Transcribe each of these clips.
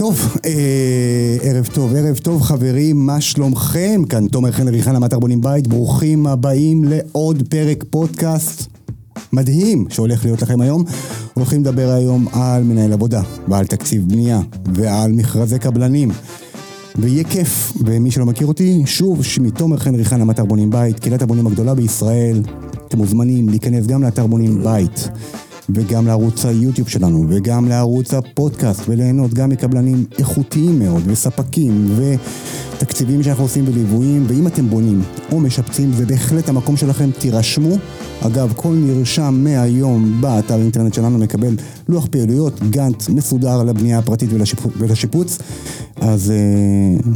טוב, אה, ערב טוב, ערב טוב חברים, מה שלומכם? כאן תומר חן ריחן, המטר בונים בית, ברוכים הבאים לעוד פרק פודקאסט מדהים שהולך להיות לכם היום. הולכים לדבר היום על מנהל עבודה, ועל תקציב בנייה, ועל מכרזי קבלנים. ויהיה כיף, ומי שלא מכיר אותי, שוב, שמי תומר חן ריחן, המטר בונים בית, קהילת הבונים הגדולה בישראל. אתם מוזמנים להיכנס גם לאתר בונים בית. וגם לערוץ היוטיוב שלנו, וגם לערוץ הפודקאסט, וליהנות גם מקבלנים איכותיים מאוד, וספקים, ותקציבים שאנחנו עושים בליוויים, ואם אתם בונים או משפצים, זה בהחלט המקום שלכם, תירשמו. אגב, כל נרשם מהיום באתר האינטרנט שלנו מקבל לוח פעילויות, גאנט מסודר לבנייה הפרטית ולשיפוץ, ולשיפוץ. אז... אה,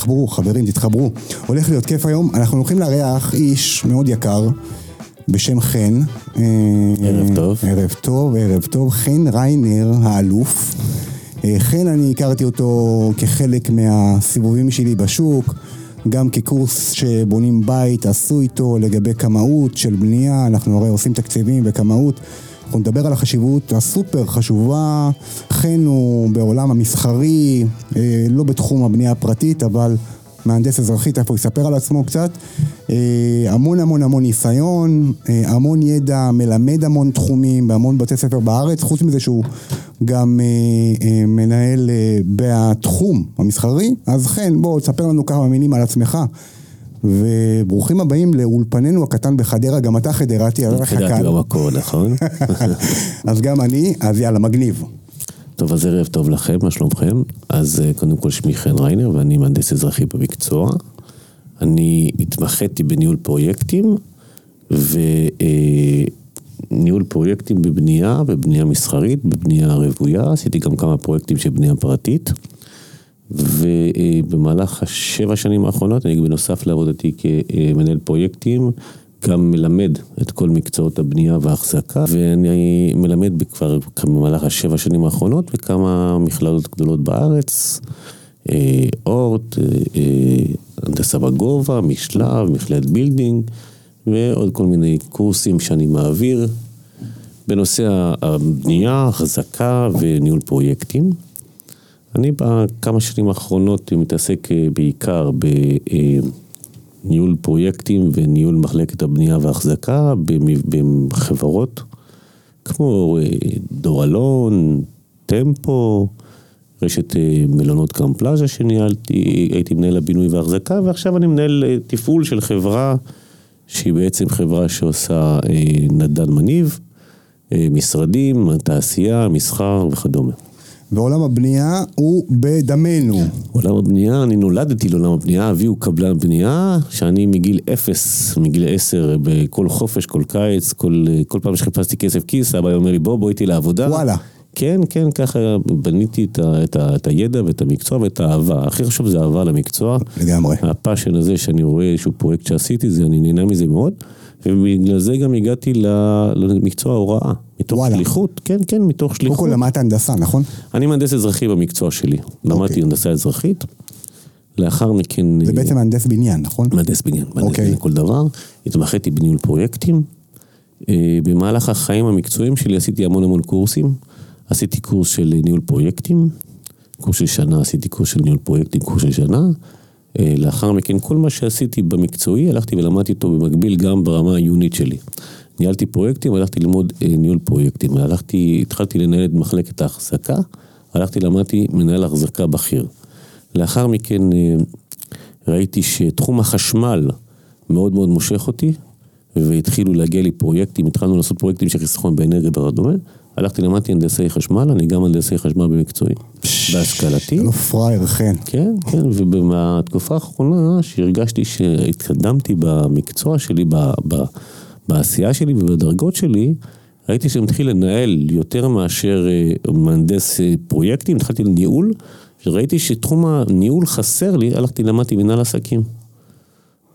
תתחברו, חברים, תתחברו. הולך להיות כיף היום, אנחנו הולכים לארח איש מאוד יקר. בשם חן. אה, ערב טוב. ערב טוב, ערב טוב. חן ריינר האלוף. אה, חן, אני הכרתי אותו כחלק מהסיבובים שלי בשוק, גם כקורס שבונים בית, עשו איתו לגבי קמאות של בנייה, אנחנו הרי עושים תקציבים וקמאות. אנחנו נדבר על החשיבות הסופר חשובה. חן הוא בעולם המסחרי, אה, לא בתחום הבנייה הפרטית, אבל מהנדס אזרחי, תכף הוא יספר על עצמו קצת. אה, המון המון המון ניסיון, אה, המון ידע, מלמד המון תחומים בהמון בתי ספר בארץ, חוץ מזה שהוא גם אה, מנהל בתחום המסחרי. אז חן, בוא תספר לנו כמה מילים על עצמך. וברוכים הבאים לאולפנינו הקטן בחדרה, גם אתה חדרתי, הרי לך כאן. חדרתי במקור, נכון? אז גם אני, אז יאללה, מגניב. טוב, אז ערב טוב לכם, מה שלומכם? אז אה, קודם כל שמי חן ריינר ואני מהנדס אזרחי במקצוע. אני התמחיתי בניהול פרויקטים וניהול פרויקטים בבנייה, בבנייה מסחרית, בבנייה רוויה, עשיתי גם כמה פרויקטים של בנייה פרטית. ובמהלך השבע שנים האחרונות, אני בנוסף לעבודתי כמנהל פרויקטים, גם מלמד את כל מקצועות הבנייה וההחזקה, ואני מלמד כבר במהלך השבע שנים האחרונות בכמה מכללות גדולות בארץ, אה, אורט, אה, אה, הנדסה בגובה, משלב, מכללת בילדינג, ועוד כל מיני קורסים שאני מעביר בנושא הבנייה, החזקה וניהול פרויקטים. אני בכמה שנים האחרונות מתעסק בעיקר ב... ניהול פרויקטים וניהול מחלקת הבנייה וההחזקה בחברות כמו אה, דור אלון, טמפו, רשת אה, מלונות קרם פלאזה שניהלתי, הייתי מנהל הבינוי וההחזקה ועכשיו אני מנהל אה, תפעול של חברה שהיא בעצם חברה שעושה נדן מניב, משרדים, תעשייה, מסחר וכדומה. ועולם הבנייה הוא בדמנו. עולם הבנייה, אני נולדתי לעולם הבנייה, אבי הוא קבלן בנייה, שאני מגיל אפס, מגיל עשר, בכל חופש, כל קיץ, כל, כל פעם שחיפשתי כסף כיס, אבא אומר לי בוא, בוא איתי לעבודה. וואלה. כן, כן, ככה בניתי את, ה, את, ה, את הידע ואת המקצוע ואת האהבה. הכי חשוב זה אהבה למקצוע. לגמרי. ה passion הזה שאני רואה איזשהו פרויקט שעשיתי, זה, אני נהנה מזה מאוד. ובגלל זה גם הגעתי למקצוע ההוראה. מתוך וואלה. שליחות, כן, כן, מתוך שליחות. קודם כל למדת הנדסה, נכון? אני מהנדס אזרחי במקצוע שלי. אוקיי. למדתי הנדסה אזרחית. לאחר מכן... זה בעצם מהנדס בניין, נכון? מהנדס בניין, מהנדס אוקיי. בניין כל דבר. התמחיתי בניהול פרויקטים. אה, במהלך החיים המקצועיים שלי עשיתי המון המון קורסים. עשיתי קורס של ניהול פרויקטים, קורס של שנה, עשיתי קורס של ניהול פרויקטים, קורס של שנה. אה, לאחר מכן, כל מה שעשיתי במקצועי, הלכתי ולמדתי אותו במקביל גם ברמה העיונית שלי. ניהלתי פרויקטים, הלכתי ללמוד אה, ניהול פרויקטים. הלכתי, התחלתי לנהל את מחלקת ההחזקה, הלכתי, למדתי מנהל החזקה בכיר. לאחר מכן אה, ראיתי שתחום החשמל מאוד מאוד מושך אותי, והתחילו להגיע לי פרויקטים, התחלנו לעשות פרויקטים של חיסכון באנרגיה וכדומה. הלכתי, למדתי הנדסי חשמל, אני גם הנדסי חשמל במקצועי, בהשכלתי. לא פראייר, כן. כן, כן, ובתקופה האחרונה שהרגשתי שהתקדמתי במקצוע שלי, ב, ב, בעשייה שלי ובדרגות שלי, ראיתי שאני מתחיל לנהל יותר מאשר אה, מהנדס אה, פרויקטים, התחלתי לניהול, וראיתי שתחום הניהול חסר לי, הלכתי, למדתי מנהל עסקים.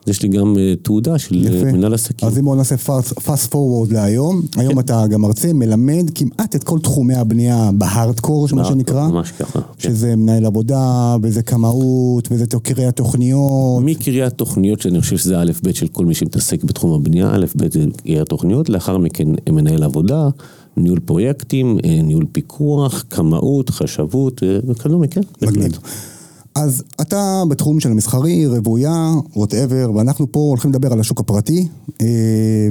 יש לי גם uh, תעודה של יפה. מנהל עסקים. אז אם בואו נעשה fast forward להיום, היום כן. אתה גם מרצה, מלמד כמעט את כל תחומי הבנייה בהארדקור, מה שנקרא. ממש ככה. כן. שזה כן. מנהל עבודה, וזה קמאות, וזה קריאת תוכניות. מקריאת תוכניות, שאני חושב שזה א' ב' של כל מי שמתעסק בתחום הבנייה, א' ב' זה קריאת תוכניות, לאחר מכן מנהל עבודה, ניהול פרויקטים, אה, ניהול פיקוח, קמאות, חשבות אה, וכדומה, כן. מגניב. אז אתה בתחום של המסחרי, רוויה, ווטאבר, ואנחנו פה הולכים לדבר על השוק הפרטי, אה,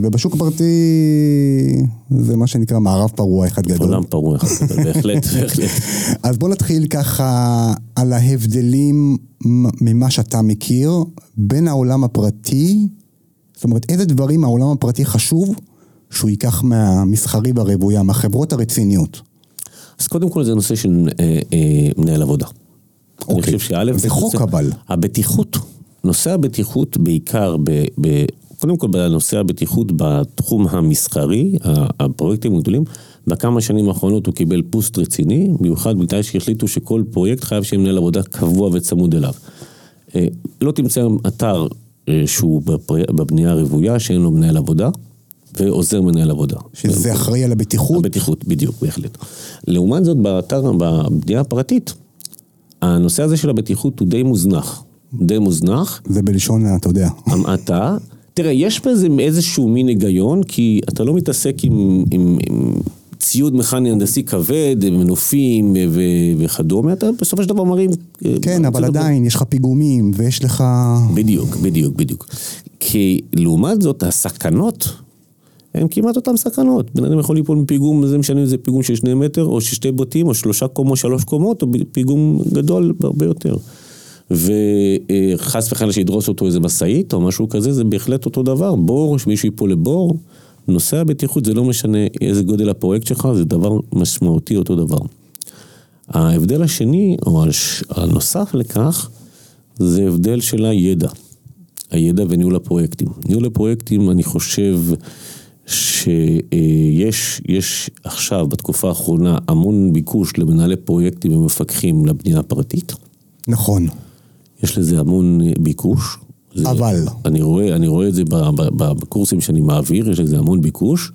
ובשוק הפרטי זה מה שנקרא מערב פרוע אחד גדול. עולם פרוע אחד גדול, בהחלט, בהחלט. אז בוא נתחיל ככה על ההבדלים ממה שאתה מכיר בין העולם הפרטי, זאת אומרת איזה דברים העולם הפרטי חשוב שהוא ייקח מהמסחרי והרוויה, מהחברות הרציניות. אז קודם כל זה נושא של אה, אה, מנהל עבודה. אני אוקיי. חושב שא', זה חוק נושא- אבל. הבטיחות, נושא הבטיחות בעיקר, ב, ב, קודם כל בנושא הבטיחות בתחום המסחרי, הפרויקטים הגדולים, בכמה שנים האחרונות הוא קיבל פוסט רציני, במיוחד בגלל שהחליטו שכל פרויקט חייב שיהיה מנהל עבודה קבוע וצמוד אליו. אה, לא תמצא אתר אה, שהוא בבנייה הרוויה שאין לו מנהל עבודה ועוזר מנהל עבודה. שזה אחראי על הבטיחות. הבטיחות, בדיוק, בהחלט. לעומת זאת, באתר, בבנייה הפרטית, הנושא הזה של הבטיחות הוא די מוזנח. די מוזנח. זה בלשון, אתה יודע. אתה, תראה, יש בזה איזשהו מין היגיון, כי אתה לא מתעסק עם, עם, עם ציוד מכני הנדסי כבד, מנופים ו- וכדומה, אתה בסופו של דבר מרים... כן, אבל עדיין יש לך פיגומים ויש לך... בדיוק, בדיוק, בדיוק. כי לעומת זאת, הסכנות הן כמעט אותן סכנות. בן אדם יכול ליפול מפיגום, זה משנה אם זה פיגום של שני מטר, או של שתי בתים, או שלושה קומות, שלוש קומות, או פיגום גדול הרבה יותר. וחס וחלילה שידרוס אותו איזה משאית או משהו כזה, זה בהחלט אותו דבר. בור, שמישהו ייפול לבור, נושא הבטיחות זה לא משנה איזה גודל הפרויקט שלך, זה דבר משמעותי אותו דבר. ההבדל השני, או הנוסף לכך, זה הבדל של הידע. הידע וניהול הפרויקטים. ניהול הפרויקטים, אני חושב שיש יש עכשיו, בתקופה האחרונה, המון ביקוש למנהלי פרויקטים ומפקחים לבנייה הפרטית. נכון. יש לזה המון אה, ביקוש. זה, אבל. אני רואה, אני רואה את זה בקורסים שאני מעביר, יש לזה המון ביקוש.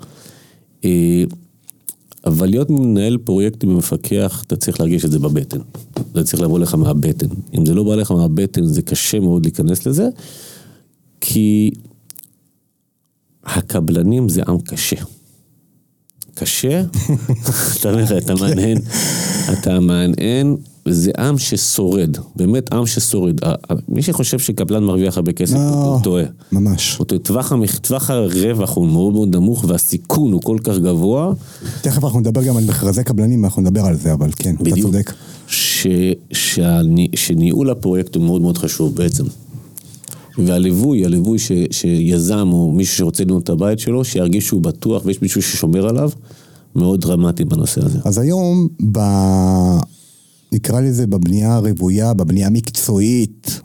אה, אבל להיות מנהל פרויקטים ומפקח, אתה צריך להרגיש את זה בבטן. זה צריך לבוא לך מהבטן. אם זה לא בא לך מהבטן, זה קשה מאוד להיכנס לזה, כי הקבלנים זה עם קשה. קשה, אתה אומר, אתה מהנהן, אתה מהנהן, זה עם ששורד, באמת עם ששורד. מי שחושב שקבלן מרוויח הרבה כסף, הוא לא, הוא טועה. ממש. טווח הרווח הוא מאוד מאוד נמוך והסיכון הוא כל כך גבוה, תכף אנחנו נדבר גם על מכרזי קבלנים, אנחנו נדבר על זה, אבל כן, אתה צודק. שניהול הפרויקט הוא מאוד מאוד חשוב בעצם. והליווי, הליווי ש, שיזם או מישהו שרוצה לבנות את הבית שלו, שירגיש שהוא בטוח ויש מישהו ששומר עליו, מאוד דרמטי בנושא הזה. אז היום, ב... נקרא לזה בבנייה הרוויה, בבנייה המקצועית,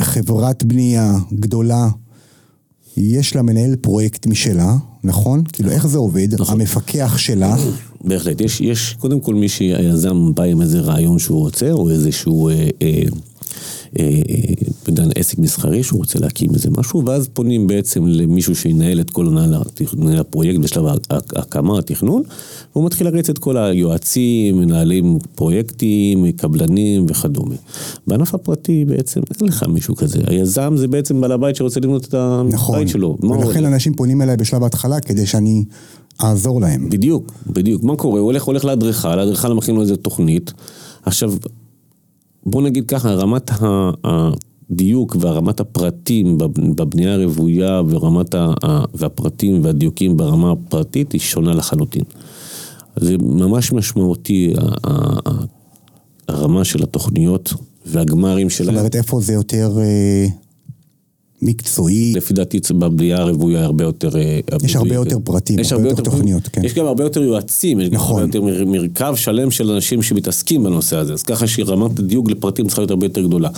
חברת בנייה גדולה, יש לה מנהל פרויקט משלה, נכון? כאילו, איך זה עובד? נכון. המפקח שלה, בהחלט, יש, יש קודם כל מי שהיזם בא עם איזה רעיון שהוא רוצה, או איזשהו אה, אה, אה, יודע, עסק מסחרי שהוא רוצה להקים איזה משהו, ואז פונים בעצם למישהו שינהל את כל מנהל הפרויקט בשלב ההקמה, התכנון, והוא מתחיל להריץ את כל היועצים, מנהלים פרויקטים, קבלנים וכדומה. בענף הפרטי בעצם אין לך מישהו כזה, היזם זה בעצם בעל הבית שרוצה לבנות את הבית נכון. שלו. ולכן? אנשים פונים אליי בשלב ההתחלה כדי שאני אעזור להם. בדיוק, בדיוק. מה קורה? הוא הולך, הולך לאדריכל, האדריכל מכין לו איזה תוכנית. עכשיו, בוא נגיד ככה, רמת ה- הדיוק ורמת הפרטים בב- בבנייה הרוויה ורמת ה- והפרטים והדיוקים ברמה הפרטית היא שונה לחלוטין. זה ממש משמעותי, הרמה של התוכניות והגמרים זאת שלהם. אומרת, איפה זה יותר אה, מקצועי? לפי דעתי בבנייה הרוויה הרבה יותר... אה, יש הרבה. יותר פרטים, יש הרבה יותר תוכניות, כן. יש גם הרבה יותר יועצים, יש גם נכון. הרבה יותר מר- מרכב שלם של אנשים שמתעסקים בנושא הזה, אז ככה שרמת הדיוק לפרטים צריכה להיות הרבה יותר גדולה.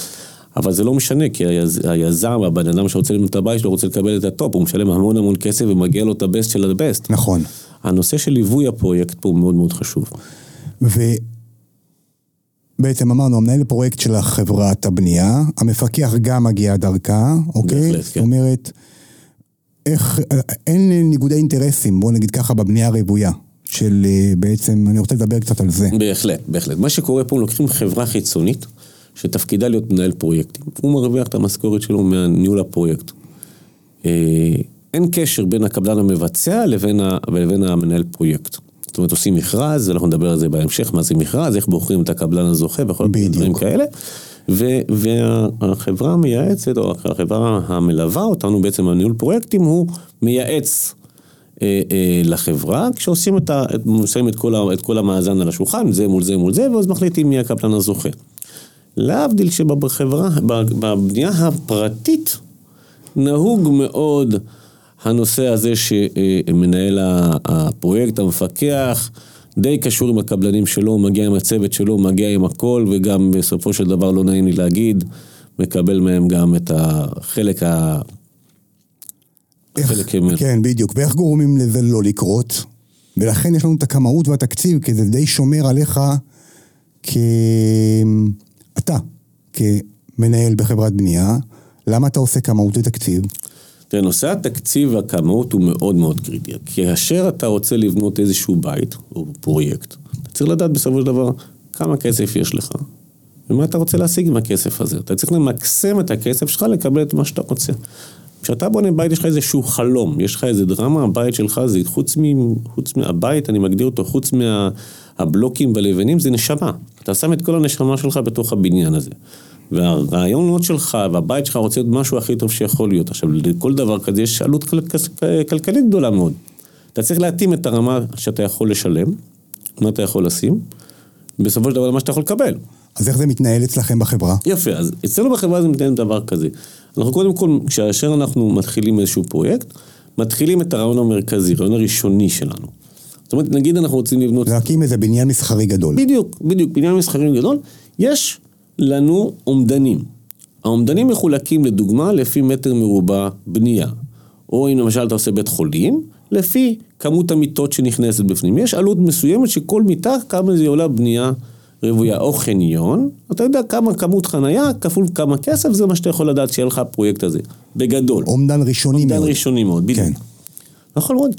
אבל זה לא משנה, כי היז, היזם, הבן אדם שרוצה לבנות את הבית שלו, רוצה לקבל את ה top, הוא משלם המון המון כסף ומגיע לו את ה best של ה best. נכון. הנושא של ליווי הפרויקט פה הוא מאוד מאוד חשוב. ובעצם אמרנו, המנהל פרויקט של חברת הבנייה, המפקח גם מגיע דרכה, אוקיי? בהחלט, זאת כן. אומרת, איך, אין ניגודי אינטרסים, בוא נגיד ככה, בבנייה הרוויה. של אה, בעצם, אני רוצה לדבר קצת על זה. בהחלט, בהחלט. מה שקורה פה, לוקחים חברה חיצונית, שתפקידה להיות מנהל פרויקטים. הוא מרוויח את המשכורת שלו מהניהול הפרויקט. אה, אין קשר בין הקבלן המבצע לבין, ה, לבין המנהל פרויקט. זאת אומרת, עושים מכרז, אנחנו נדבר על זה בהמשך, מה זה מכרז, איך בוחרים את הקבלן הזוכה וכל מיני. דברים כאלה. ו- והחברה המייעצת, או החברה המלווה אותנו בעצם על ניהול פרויקטים, הוא מייעץ אה, אה, לחברה, כשעושים את, ה- את, את, כל ה- את כל המאזן על השולחן, זה מול זה מול זה, ואז מחליטים מי הקבלן הזוכה. להבדיל שבחברה, בבנייה הפרטית, נהוג מאוד הנושא הזה שמנהל הפרויקט, המפקח, די קשור עם הקבלנים שלו, מגיע עם הצוות שלו, מגיע עם הכל, וגם בסופו של דבר, לא נעים לי להגיד, מקבל מהם גם את החלק ה... איך, חלק ממנו. כן, בדיוק. ואיך גורמים לזה לא לקרות? ולכן יש לנו את הקמאות והתקציב, כי זה די שומר עליך כ... אתה, כמנהל בחברת בנייה, למה אתה עושה קמאות ותקציב? תראה, נושא התקציב והכמות הוא מאוד מאוד קריטי. כאשר אתה רוצה לבנות איזשהו בית, או פרויקט, אתה צריך לדעת בסופו של דבר כמה כסף יש לך, ומה אתה רוצה להשיג עם הכסף הזה. אתה צריך למקסם את הכסף שלך לקבל את מה שאתה רוצה. כשאתה בונה בית, יש לך איזשהו חלום, יש לך איזה דרמה, הבית שלך זה חוץ, מ, חוץ מהבית, אני מגדיר אותו, חוץ מהבלוקים והלבנים, זה נשמה. אתה שם את כל הנשמה שלך בתוך הבניין הזה. והרעיונות שלך והבית שלך רוצה להיות משהו הכי טוב שיכול להיות. עכשיו, לכל דבר כזה יש עלות כל, כלכלית גדולה מאוד. אתה צריך להתאים את הרמה שאתה יכול לשלם, מה אתה יכול לשים, בסופו של דבר מה שאתה יכול לקבל. אז איך זה מתנהל אצלכם בחברה? יפה, אז אצלנו בחברה זה מתנהל דבר כזה. אנחנו קודם כל, כאשר אנחנו מתחילים איזשהו פרויקט, מתחילים את הרעיון המרכזי, הרעיון הראשוני שלנו. זאת אומרת, נגיד אנחנו רוצים לבנות... להקים איזה בניין מסחרי גדול. בדיוק, בדיוק, בניין מסחרי גדול. יש לנו אומדנים. האומדנים מחולקים לדוגמה לפי מטר מרובע בנייה. או אם למשל אתה עושה בית חולים, לפי כמות המיטות שנכנסת בפנים. יש עלות מסוימת שכל מיטה, כמה זה עולה בנייה רוויה או חניון, אתה יודע כמה כמות חנייה כפול כמה כסף, זה מה שאתה יכול לדעת שיהיה לך הפרויקט הזה, בגדול. אומדן ראשוני אומדן מאוד. ראשוני מאוד, בדיוק. כן. נכון מאוד.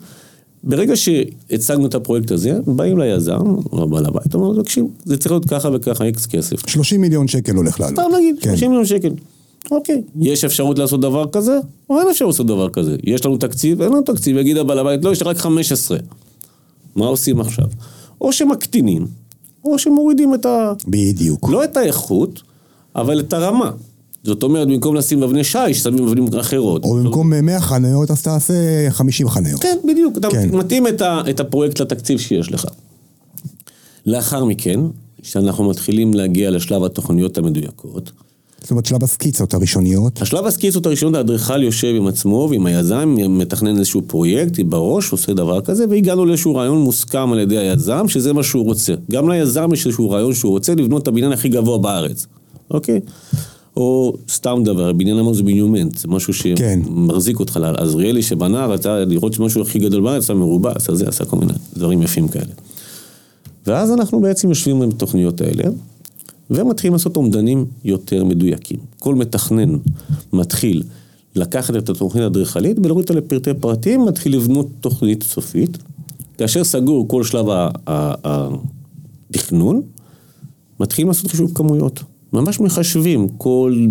ברגע שהצגנו את הפרויקט הזה, באים ליזם, או לבעל הבית, אומר לו, תקשיב, זה צריך להיות ככה וככה איקס כסף. 30 מיליון שקל הולך לעלות. סתם נגיד, כן. 30 מיליון שקל. אוקיי, יש אפשרות לעשות דבר כזה? או אין אפשרות לעשות דבר כזה? יש לנו תקציב? אין לנו תקציב, יגיד הבעל הבית, לא, יש רק 15. מה עושים עכשיו? או שמקטינים, או שמורידים את ה... בדיוק. לא את האיכות, אבל את הרמה. זאת אומרת, במקום לשים אבני שיש, שמים אבנים אחרות. או במקום 100 חניות, אז תעשה 50 חניות. כן, בדיוק. אתה כן. מתאים את, ה, את הפרויקט לתקציב שיש לך. לאחר מכן, כשאנחנו מתחילים להגיע לשלב התוכניות המדויקות, זאת אומרת, שלב הסקיצות הראשוניות. השלב הסקיצות הראשון, האדריכל יושב עם עצמו ועם היזם, מתכנן איזשהו פרויקט בראש, עושה דבר כזה, והגענו לאיזשהו רעיון מוסכם על ידי היזם, שזה מה שהוא רוצה. גם ליזם יש איזשהו רעיון שהוא רוצה לבנות את הבניין הכי גבוה בארץ, אוקיי? או סתם דבר, בניין אמר זה בניומנט, זה משהו כן. שמחזיק אותך. עזריאלי שבנה, רצה לראות שמשהו הכי גדול בארץ, עשה מרובע, עשה זה, עשה כל מיני דברים יפים כאלה. ואז אנחנו בעצם יושבים עם התוכניות האלה, ומתחילים לעשות אומדנים יותר מדויקים. כל מתכנן מתחיל לקחת את התוכנית האדריכלית ולהוריד אותה לפרטי פרטים, מתחיל לבנות תוכנית סופית. כאשר סגור כל שלב התכנון, מתחילים לעשות חישוב כמויות. ממש מחשבים כל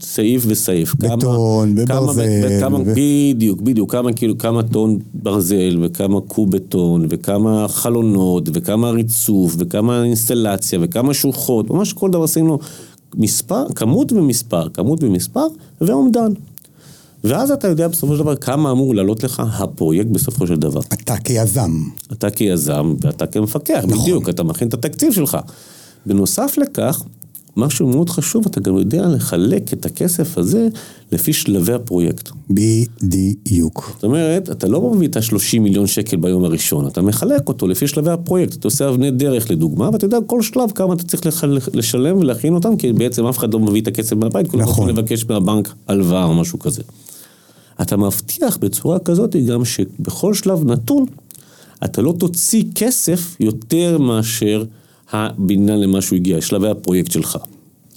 סעיף וסעיף. כמה- בטון, כמה- וברזל, וכמה- ו- בדיוק, בדיוק, כמה כאילו, כמה טון ברזל, וכמה קוב בטון, וכמה חלונות, וכמה ריצוף, וכמה אינסטלציה, וכמה שוחות, ממש כל דבר עשינו מספר, כמות ומספר, כמות ומספר, ואומדן. ואז אתה יודע בסופו של דבר כמה אמור לעלות לך הפרויקט בסופו של דבר. אתה כיזם. אתה כיזם ואתה כמפקח, נכון. בדיוק, אתה מכין את התקציב שלך. בנוסף לכך, משהו מאוד חשוב, אתה גם יודע לחלק את הכסף הזה לפי שלבי הפרויקט. בדיוק. זאת אומרת, אתה לא מביא את ה-30 מיליון שקל ביום הראשון, אתה מחלק אותו לפי שלבי הפרויקט. אתה עושה אבני דרך לדוגמה, ואתה יודע כל שלב כמה אתה צריך לח- לשלם ולהכין אותם, כי בעצם אף אחד לא מביא את הכסף מהבית, כולם נכון. רוצים לבקש מהבנק הלוואה או משהו כזה. אתה מבטיח בצורה כזאת גם שבכל שלב נתון, אתה לא תוציא כסף יותר מאשר הבניין למה שהוא הגיע, שלבי הפרויקט שלך.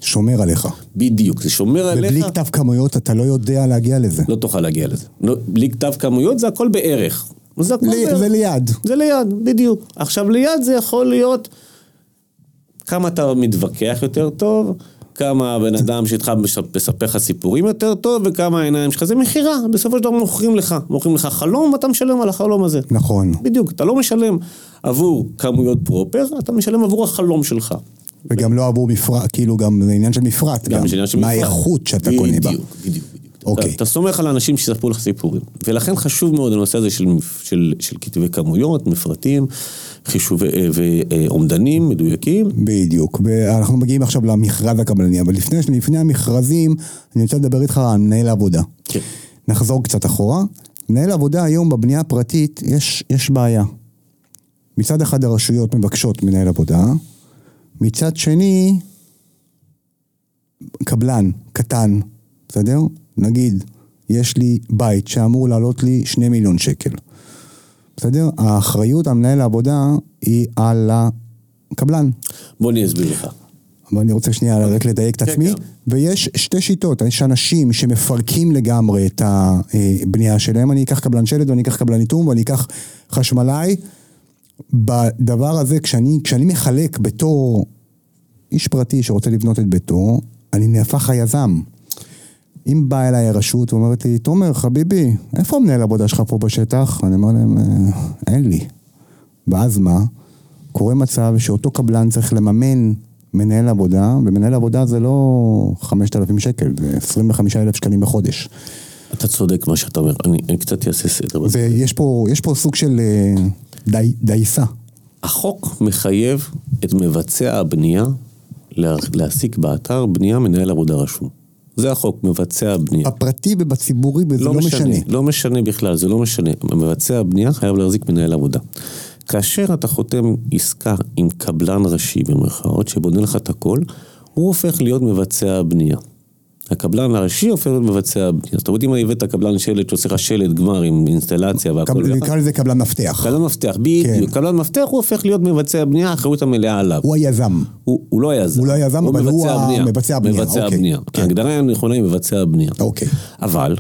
שומר עליך. בדיוק, זה שומר עליך. ובלי כתב כמויות אתה לא יודע להגיע לזה. לא תוכל להגיע לזה. לא, בלי כתב כמויות זה הכל בערך. זה הכל לי- בערך. זה ליד. זה ליד, בדיוק. עכשיו ליד זה יכול להיות כמה אתה מתווכח יותר טוב, כמה הבן אדם שאיתך מספר לך סיפורים יותר טוב, וכמה העיניים שלך, זה מכירה, בסופו של דבר מוכרים לך. מוכרים לך חלום ואתה משלם על החלום הזה. נכון. בדיוק, אתה לא משלם עבור כמויות פרופר, אתה משלם עבור החלום שלך. וגם לא עבור מפרט, כאילו גם זה עניין של מפרט. גם עניין של מה. האיכות שאתה קונה בה. בדיוק, בדיוק, בדיוק. אוקיי. אתה, אתה סומך על האנשים שיספרו לך סיפורים. ולכן חשוב מאוד הנושא הזה של, של, של כתבי כמויות, מפרטים, חישובי ואומדנים מדויקים. בדיוק, ואנחנו מגיעים עכשיו למכרז הקבלני, אבל לפני, לפני המכרזים, אני רוצה לדבר איתך על מנהל העבודה. כן. נחזור קצת אחורה. מנהל עבודה היום בבנייה הפרטית, יש, יש בעיה. מצד אחד הרשויות מבקשות מנהל עבודה, מצד שני, קבלן, קטן, בסדר? נגיד, יש לי בית שאמור לעלות לי שני מיליון שקל. בסדר? האחריות על מנהל העבודה היא על הקבלן. בוא אני אסביר לך. אבל אני רוצה שנייה רק לדייק את כן, עצמי. כן. ויש שתי שיטות, יש אנשים שמפרקים לגמרי את הבנייה שלהם, אני אקח קבלן שלד ואני אקח קבלן איתום ואני אקח חשמלאי. בדבר הזה, כשאני, כשאני מחלק בתור איש פרטי שרוצה לבנות את ביתו, אני נהפך היזם. אם באה אליי הרשות ואומרת לי, תומר, חביבי, איפה המנהל עבודה שלך פה בשטח? אני אומר להם, "אה, אין לי. ואז מה? קורה מצב שאותו קבלן צריך לממן מנהל עבודה, ומנהל עבודה זה לא 5,000 שקל, זה 25,000 שקלים בחודש. אתה צודק מה שאתה אומר, אני, אני קצת אעשה סדר. ויש פה, יש פה סוג של אה, די, דייסה. החוק מחייב את מבצע הבנייה לה- להעסיק באתר בנייה מנהל עבודה רשום. זה החוק, מבצע הבנייה. בפרטי ובציבורי, וזה לא, משנה. לא משנה בכלל, זה לא משנה. מבצע הבנייה חייב להחזיק מנהל עבודה. כאשר אתה חותם עסקה עם קבלן ראשי במרכאות, שבונה לך את הכל, הוא הופך להיות מבצע הבנייה. הקבלן הראשי הופך להיות מבצע. זאת אומרת, אם הבאת קבלן שלד שעושה לך שלד גמר עם אינסטלציה והכל נקרא לזה קבלן מפתח. קבלן מפתח, בדיוק. כן. קבלן מפתח הוא הופך להיות מבצע הבנייה, האחריות המלאה עליו. הוא היזם. הוא, לא היזם. הוא לא היזם, אבל הוא מבצע. המבצע הבנייה, מבצע אוקיי. הבנייה. כן. ההגדרה הנכונה היא מבצע הבנייה. אוקיי. אבל,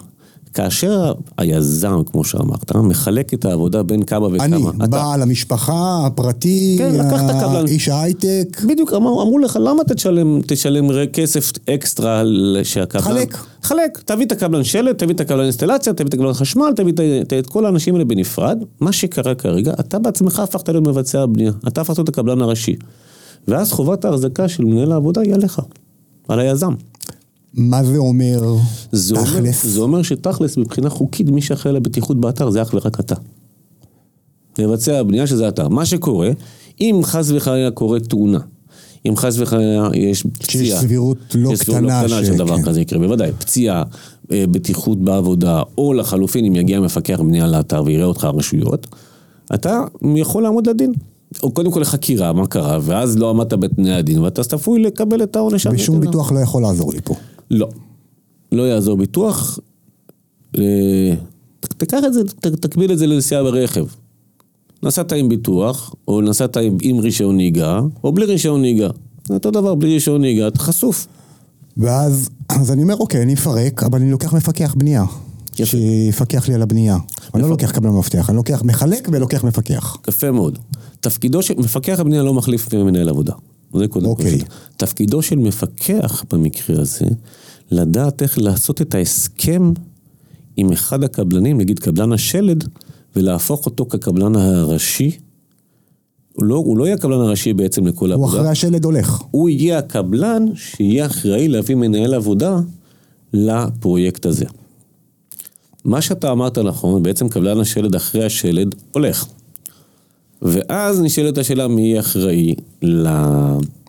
כאשר היזם, כמו שאמרת, מחלק את העבודה בין כמה וכמה. אני, אתה- בעל המשפחה, הפרטי, כן, ה-. איש ההייטק, בדיוק, אמרו, אמרו לך, למה תשלם, תשלם כסף אקסטרה שהקבלן... חלק. חלק. תביא את הקבלן שלט, תביא את הקבלן אינסטלציה, תביא את הקבלן חשמל, תביא את, את כל האנשים האלה בנפרד. מה שקרה כרגע, אתה בעצמך הפכת להיות מבצע הבנייה. אתה הפכת להיות הקבלן הראשי. ואז חובת ההחזקה של מנהל העבודה היא עליך, על היזם. מה זה אומר זה אומר, תכלס? זה אומר שתכלס, מבחינה חוקית, מי שאחראי על הבטיחות באתר זה אך ורק אתה. מבצע הבנייה שזה אתה. מה שקורה, אם חס וחלילה קורה תאונה, אם חס וחלילה יש פציעה, סבירות לא יש סבירות קטנה לא קטנה ש- שדבר כן. כזה יקרה, בוודאי, פציעה, אה, בטיחות בעבודה, או לחלופין, אם יגיע מפקח בנייה לאתר ויראה אותך הרשויות, אתה יכול לעמוד לדין. או קודם כל לחקירה, מה קרה, ואז לא עמדת בתנאי הדין, ואתה צפוי לקבל את העונש. ושום. ביטוח לא יכול לעזור לי פה. לא. לא יעזור ביטוח. אה, תקח את זה, תקביל את זה לנסיעה ברכב. נסעת עם ביטוח, או נסעת עם, עם רישיון נהיגה, או בלי רישיון נהיגה. זה אותו דבר, בלי רישיון נהיגה, אתה חשוף. ואז, אז אני אומר, אוקיי, אני אפרק, אבל אני לוקח מפקח בנייה. יפה. שיפקח לי על הבנייה. אני לא לוקח קבלן מפתח, אני לוקח מחלק ולוקח מפקח. יפה מאוד. תפקידו של, מפקח הבנייה לא מחליף מנהל עבודה. זה קודם אוקיי. כל. תפקידו של מפקח במקרה הזה, לדעת איך לעשות את ההסכם עם אחד הקבלנים, נגיד קבלן השלד, ולהפוך אותו כקבלן הראשי. הוא לא, הוא לא יהיה הקבלן הראשי בעצם לכל הוא העבודה. אחרי השלד הולך. הוא יהיה הקבלן שיהיה אחראי להביא מנהל עבודה לפרויקט הזה. מה שאתה אמרת נכון, בעצם קבלן השלד אחרי השלד הולך. ואז נשאלת השאלה מי אחראי ל...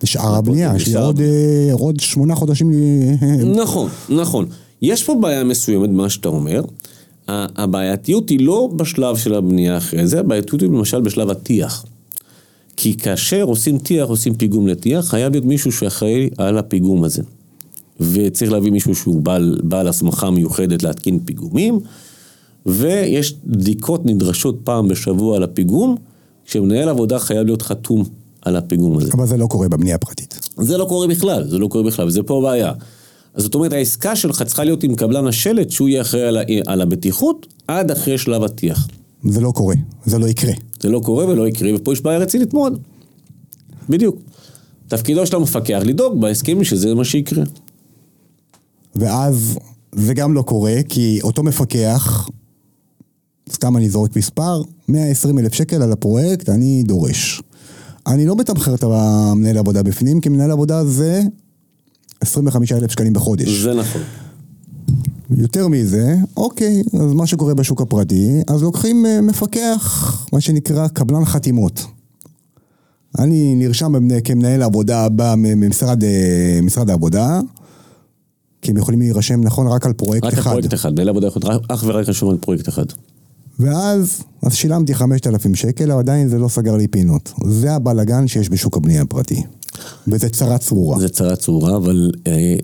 לשאר הבנייה, יש לי עוד, אה, עוד שמונה חודשים. נכון, נכון. יש פה בעיה מסוימת, מה שאתה אומר. הבעייתיות היא לא בשלב של הבנייה אחרי זה, הבעייתיות היא למשל בשלב הטיח. כי כאשר עושים טיח, עושים פיגום לטיח, חייב להיות מישהו שאחראי על הפיגום הזה. וצריך להביא מישהו שהוא בעל, בעל הסמכה מיוחדת להתקין פיגומים, ויש בדיקות נדרשות פעם בשבוע על הפיגום, כשמנהל עבודה חייב להיות חתום על הפיגום הזה. אבל זה לא קורה בבנייה הפרטית. זה לא קורה בכלל, זה לא קורה בכלל, וזה פה הבעיה. אז זאת אומרת, העסקה שלך צריכה להיות עם קבלן השלט, שהוא יהיה אחראי על, על הבטיחות, עד אחרי שלב הטיח. זה לא קורה, זה לא יקרה. זה לא קורה ולא יקרה, ופה יש בעיה רצינית מאוד. בדיוק. תפקידו של המפקח לדאוג בהסכמים שזה מה שיקרה. ואז זה גם לא קורה, כי אותו מפקח, סתם אני זורק מספר, 120 אלף שקל על הפרויקט, אני דורש. אני לא מתמחר את המנהל עבודה בפנים, כי מנהל עבודה זה 25 אלף שקלים בחודש. זה נכון. יותר מזה, אוקיי, אז מה שקורה בשוק הפרטי, אז לוקחים אה, מפקח, מה שנקרא קבלן חתימות. אני נרשם במנה- כמנהל עבודה במשרד אה, משרד העבודה, כי הם יכולים להירשם נכון רק על פרויקט רק על אחד. פרויקט אחד, מנהל עבודה יכול להיות אך ורק רשום על פרויקט אחד. ואז, אז שילמתי 5,000 שקל, אבל עדיין זה לא סגר לי פינות. זה הבלגן שיש בשוק הבנייה הפרטי. וזה צרה צרורה. זה צרה צרורה, אבל אה,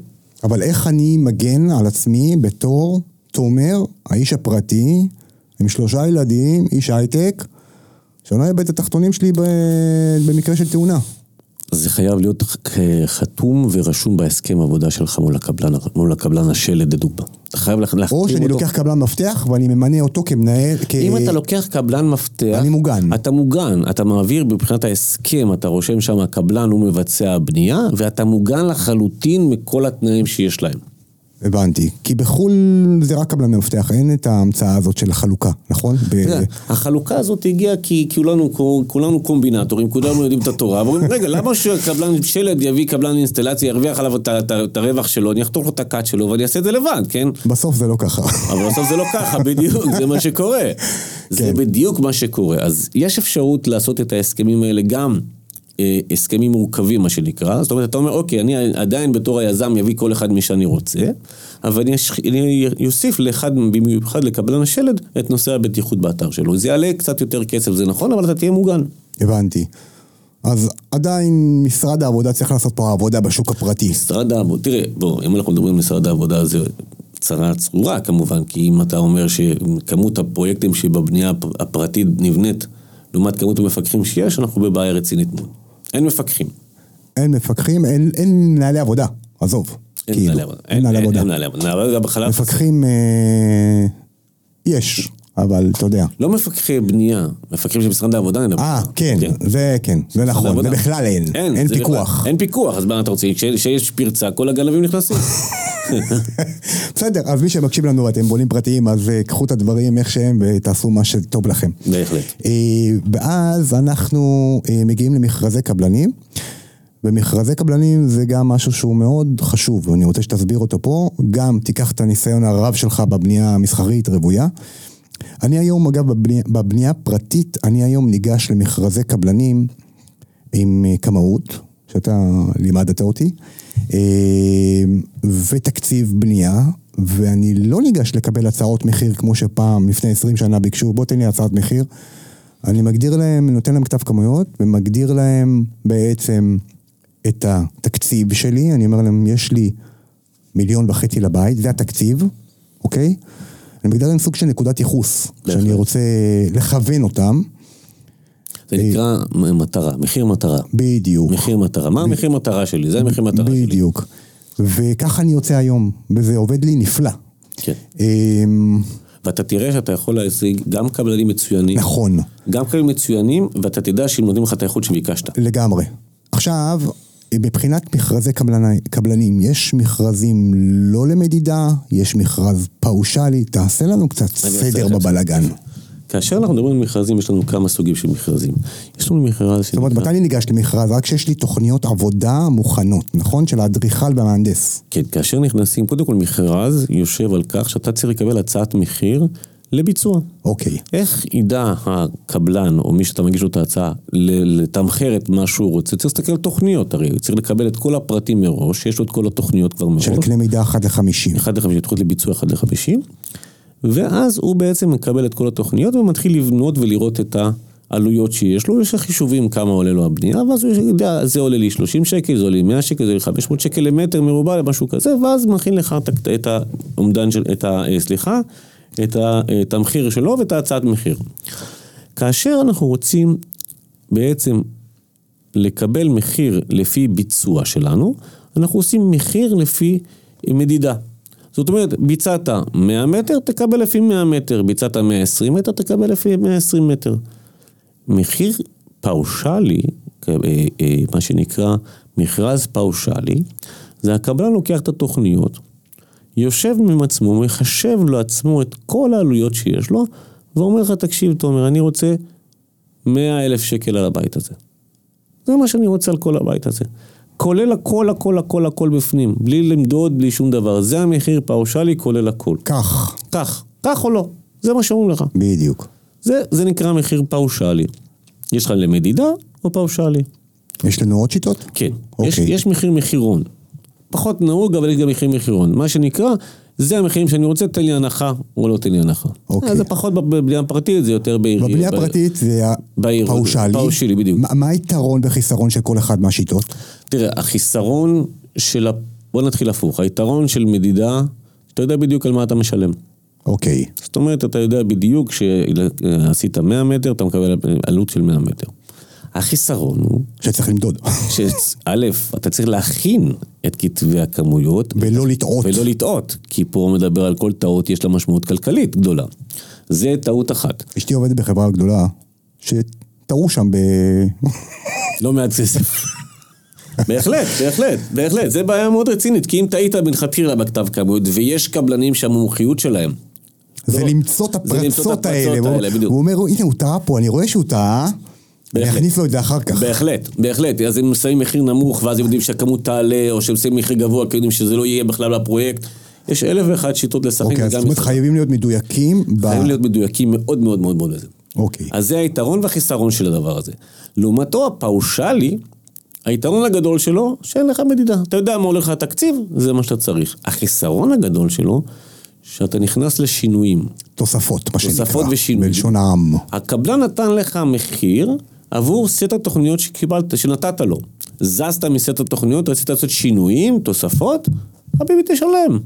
אבל איך אני מגן על עצמי בתור תומר, האיש הפרטי, עם שלושה ילדים, איש הייטק, שלא אאבד את התחתונים שלי ב- במקרה של תאונה. זה חייב להיות חתום ורשום בהסכם עבודה שלך מול הקבלן, מול הקבלן השלד לדוגמה. אתה חייב לה- להחתים או אותו. שאני לוקח קבלן מפתח ואני ממנה אותו כמנהל, כ... אם אתה לוקח קבלן מפתח, אני מוגן. אתה מוגן, אתה מעביר מבחינת ההסכם, אתה רושם שם הקבלן הוא מבצע הבנייה, ואתה מוגן לחלוטין מכל התנאים שיש להם. הבנתי. כי בחו"ל זה רק קבלן מפתח, אין את ההמצאה הזאת של חלוקה, נכון? ב- החלוקה הזאת הגיעה כי כולנו, כולנו קומבינטורים, כולנו יודעים את התורה, ואומרים, רגע, למה שקבלן שלד יביא קבלן אינסטלציה, ירוויח עליו את הרווח שלו, אני אחתוך לו את הקאט שלו ואני אעשה את זה לבד, כן? בסוף זה לא ככה. אבל בסוף זה לא ככה, בדיוק, זה מה שקורה. זה כן. בדיוק מה שקורה. אז יש אפשרות לעשות את ההסכמים האלה גם הסכמים מורכבים, מה שנקרא. זאת אומרת, אתה אומר, אוקיי, אני עדיין בתור היזם אביא כל אחד מי שאני רוצה, אבל אני אוסיף לאחד, במיוחד לקבלן השלד, את נושא הבטיחות באתר שלו. זה יעלה קצת יותר כסף, זה נכון, אבל אתה תהיה מוגן. הבנתי. אז עדיין משרד העבודה צריך לעשות פה עבודה בשוק הפרטי. משרד העבודה, תראה, בוא, אם אנחנו מדברים על משרד העבודה, זה צרה צרורה כמובן, כי אם אתה אומר שכמות הפרויקטים שבבנייה הפ- הפרטית נבנית, לעומת כמות המפקחים שיש, אנחנו בבעיה רצינית מאוד. אין מפקחים. אין מפקחים, אין, אין מנהלי עבודה, עזוב. אין כאילו, מנהלי עבודה. אין מנהלי אין- עבודה. אין מנהלי עבודה. מפקחים, אה, יש, אבל אתה יודע. לא מפקחי בנייה, מפקחים של משרד העבודה נדבר. אה, כן, זה כן, זה נכון. זה בכלל אין, אין זה פיקוח. בכלל- אין פיקוח, אז מה אתה רוצה? כש- כשיש פרצה, כל הגנבים נכנסים. בסדר, אז מי שמקשיב לנו, אתם בונים פרטיים, אז אה, קחו את הדברים איך שהם ותעשו מה שטוב לכם. בהחלט. אה, ואז אנחנו אה, מגיעים למכרזי קבלנים. ומכרזי קבלנים זה גם משהו שהוא מאוד חשוב, ואני רוצה שתסביר אותו פה. גם תיקח את הניסיון הרב שלך בבנייה המסחרית רוויה. אני היום, אגב, בבנייה, בבנייה פרטית, אני היום ניגש למכרזי קבלנים עם אה, קמאות, שאתה לימדת אותי, אה, ותקציב בנייה, ואני לא ניגש לקבל הצעות מחיר כמו שפעם, לפני 20 שנה ביקשו, בוא תן לי הצעת מחיר. אני מגדיר להם, נותן להם כתב כמויות, ומגדיר להם בעצם את התקציב שלי, אני אומר להם, יש לי מיליון וחצי לבית, זה התקציב, אוקיי? אני מגדיר להם סוג של נקודת ייחוס, שאני. רוצה לכוון אותם, זה נקרא מטרה, מחיר מטרה. בדיוק. מחיר מטרה. מה המחיר מטרה שלי? זה המחיר מטרה שלי. בדיוק. וככה אני יוצא היום, וזה עובד לי נפלא. כן. אמ, ואתה תראה שאתה יכול להשיג גם קבלנים מצוינים, נכון, גם קבלנים מצוינים, ואתה תדע שהם נותנים לך את האיכות שביקשת. לגמרי. עכשיו, מבחינת מכרזי קבלני, קבלנים, יש מכרזים לא למדידה, יש מכרז פאושלי, תעשה לנו קצת סדר לך בבלגן. כאשר אנחנו מדברים על מכרזים, יש לנו כמה סוגים של מכרזים. יש לנו מכרז זאת אומרת. מתי אני ניגש למכרז? רק כשיש לי תוכניות עבודה מוכנות, נכון? של האדריכל והמהנדס. כן, כאשר נכנסים, קודם כל מכרז יושב על כך שאתה צריך לקבל הצעת מחיר לביצוע. אוקיי. איך ידע הקבלן, או מי שאתה מגיש לו את ההצעה, לתמחר את מה שהוא רוצה? צריך להסתכל על תוכניות, הרי צריך לקבל את כל הפרטים מראש, יש לו את כל התוכניות כבר מראש. של קנה מידה 1 ל-50. 1 ל-50, תוכנית לביצוע 1 ל-50, ואז הוא בעצם מקבל את כל התוכניות ומתחיל לבנות ולראות את העלויות שיש לו, יש חישובים כמה עולה לו הבנייה, ואז הוא יודע, זה עולה לי 30 שקל, זה עולה לי 100 שקל, זה עולה לי 500 שקל למטר מרובע, למשהו כזה, ואז מכין לך את, ה- את האומדן של, את ה... אה, סליחה, את, המחיר שלו ואת ההצעת מחיר. כאשר אנחנו רוצים בעצם לקבל מחיר לפי ביצוע שלנו, אנחנו עושים מחיר לפי מדידה. זאת אומרת, ביצעת 100 מטר, תקבל לפי 100 מטר, ביצעת 120 מטר, תקבל לפי 120 מטר. מחיר פאושלי, אה, אה, מה שנקרא מכרז פאושלי, זה הקבלן לוקח את התוכניות, יושב עם עצמו, מחשב לעצמו את כל העלויות שיש לו, ואומר לך, תקשיב, תומר, אני רוצה 100 אלף שקל על הבית הזה. זה מה שאני רוצה על כל הבית הזה. כולל הכל, הכל, הכל, הכל בפנים. בלי למדוד, בלי שום דבר. זה המחיר פאושלי, כולל הכל. כך, כך, כך או לא. זה מה שאומרים לך. בדיוק. זה, זה נקרא מחיר פאושלי. יש לך למדידה או פאושלי? יש לנו עוד שיטות? כן. אוקיי. יש, יש מחיר מחירון. פחות נהוג, אבל יש גם מחיר מחירון. מה שנקרא, זה המחירים שאני רוצה, תן לי הנחה או לא תן לי הנחה. אוקיי. זה פחות בבנייה פרטית, זה יותר בעירייה. בבנייה הפרטית זה בעיר, הפאושלי. פאושלי, בדיוק. מה- מה היתרון וחיסרון של כל אחד מהשיטות? תראה, החיסרון של ה... בוא נתחיל הפוך. היתרון של מדידה, שאתה יודע בדיוק על מה אתה משלם. אוקיי. זאת אומרת, אתה יודע בדיוק שעשית 100 מטר, אתה מקבל עלות של 100 מטר. החיסרון הוא שצריך למדוד. שא', אתה צריך להכין את כתבי הכמויות. ולא לטעות. ולא לטעות, כי פה הוא מדבר על כל טעות, יש לה משמעות כלכלית גדולה. זה טעות אחת. אשתי עובדת בחברה גדולה, שטעו שם ב... לא מעט כסף. בהחלט, בהחלט, בהחלט, זה בעיה מאוד רצינית, כי אם טעית מלכתחילה בכתב כמויות, ויש קבלנים שהמומחיות שלהם, זה לא. למצוא את זה למצוא את הפרצות האלה. הוא אומר, הנה, הוא טעה פה, אני רואה שהוא טעה, בהחלט. לו את זה אחר כך. בהחלט, בהחלט, אז הם שמים מחיר נמוך, ואז הם יודעים שהכמות תעלה, או שהם שמים מחיר גבוה, כי יודעים שזה לא יהיה בכלל בפרויקט. יש אלף ואחת שיטות לשחק, אוקיי, אז זאת אומרת. חייבים להיות מדויקים ב... חייבים להיות מדויקים מאוד מאוד מאוד מאוד בזה. אוקיי. אז זה היתרון והחיסרון של הדבר הזה. לעומתו הפאושלי, היתרון הגדול שלו, שאין לך מדידה. אתה יודע מה הולך לתקציב, זה מה שאתה צריך. החיסרון הגדול שלו, שאתה נכנס לשינויים. תוספות, מה שנקרא. תוספות ושינויים. בלשון העם. הקבלן נתן לך מחיר עבור סט התוכניות שקיבלת, שנתת לו. זזת מסט התוכניות, רצית לעשות שינויים, תוספות, חביבי תשלם.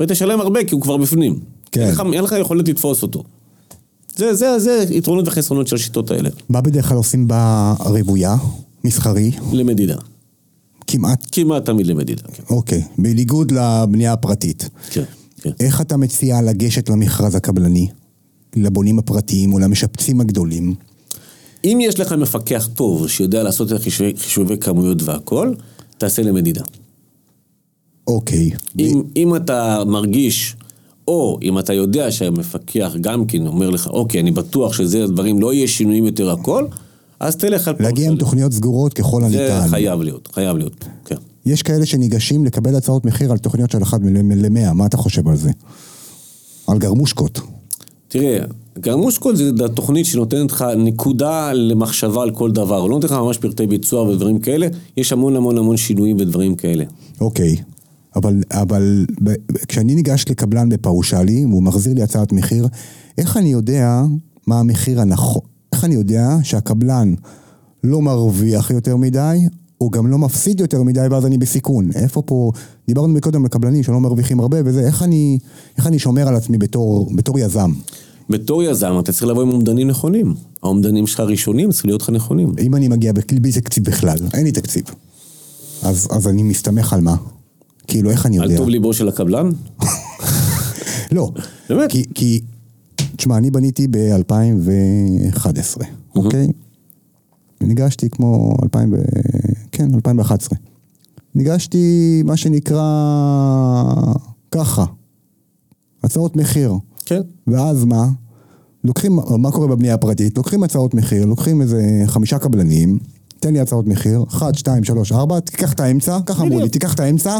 ותשלם הרבה כי הוא כבר בפנים. כן. אין לך, יכולת לתפוס אותו. זה, זה, זה יתרונות וחסרונות של השיטות האלה. מה בדרך כלל עושים ברבויה? מסחרי? למדידה. כמעט. כמעט תמיד למדידה. כן. אוקיי. בניגוד לבנייה הפרטית. כן, כן. איך אתה מציע לגשת למכרז הקבלני? לבונים הפרטיים או למשפצים הגדולים? אם יש לך מפקח טוב שיודע לעשות את החישובי חישובי כמויות והכל, תעשה למדידה. אוקיי. אם, אם אתה מרגיש, או אם אתה יודע שהמפקח גם כן אומר לך, אוקיי, אני בטוח שזה הדברים, לא יהיה שינויים יותר הכל, אז תלך על להגיע עם. תוכניות סגורות ככל זה הניתן. חייב להיות, חייב להיות, כן. יש כאלה שניגשים לקבל הצעות מחיר על תוכניות של 1 ל-100, מה אתה חושב על זה? על גרמושקות. תראה, גרמושקות זה התוכנית שנותנת לך נקודה למחשבה על כל דבר, הוא לא נותן לך ממש פרטי ביצוע ודברים כאלה, יש המון המון המון שינויים ודברים כאלה. אוקיי. אבל, אבל כשאני ניגש לקבלן בפאושלי, והוא מחזיר לי הצעת מחיר, איך אני יודע מה המחיר הנכון? איך אני יודע שהקבלן לא מרוויח יותר מדי, או גם לא מפסיד יותר מדי, ואז אני בסיכון? איפה פה, דיברנו מקודם על קבלנים שלא מרוויחים הרבה, וזה, איך אני, איך אני שומר על עצמי בתור, בתור יזם? בתור יזם אתה צריך לבוא עם אומדנים נכונים. האומדנים שלך הראשונים צריכים להיות לך נכונים. אם אני מגיע בלי תקציב בכלל, אין לי תקציב. אז, אז אני מסתמך על מה? כאילו, איך אני יודע? על טוב ליבו של הקבלן? לא. באמת? כי, כי, תשמע, אני בניתי ב-2011, אוקיי? ניגשתי כמו 2000 ו... כן, 2011. ניגשתי, מה שנקרא, ככה, הצעות מחיר. כן. ואז מה? לוקחים, מה קורה בבנייה הפרטית? לוקחים הצעות מחיר, לוקחים איזה חמישה קבלנים, תן לי הצעות מחיר, אחת, שתיים, שלוש, ארבע, תיקח את האמצע, ככה אמרו לי. תיקח את האמצע,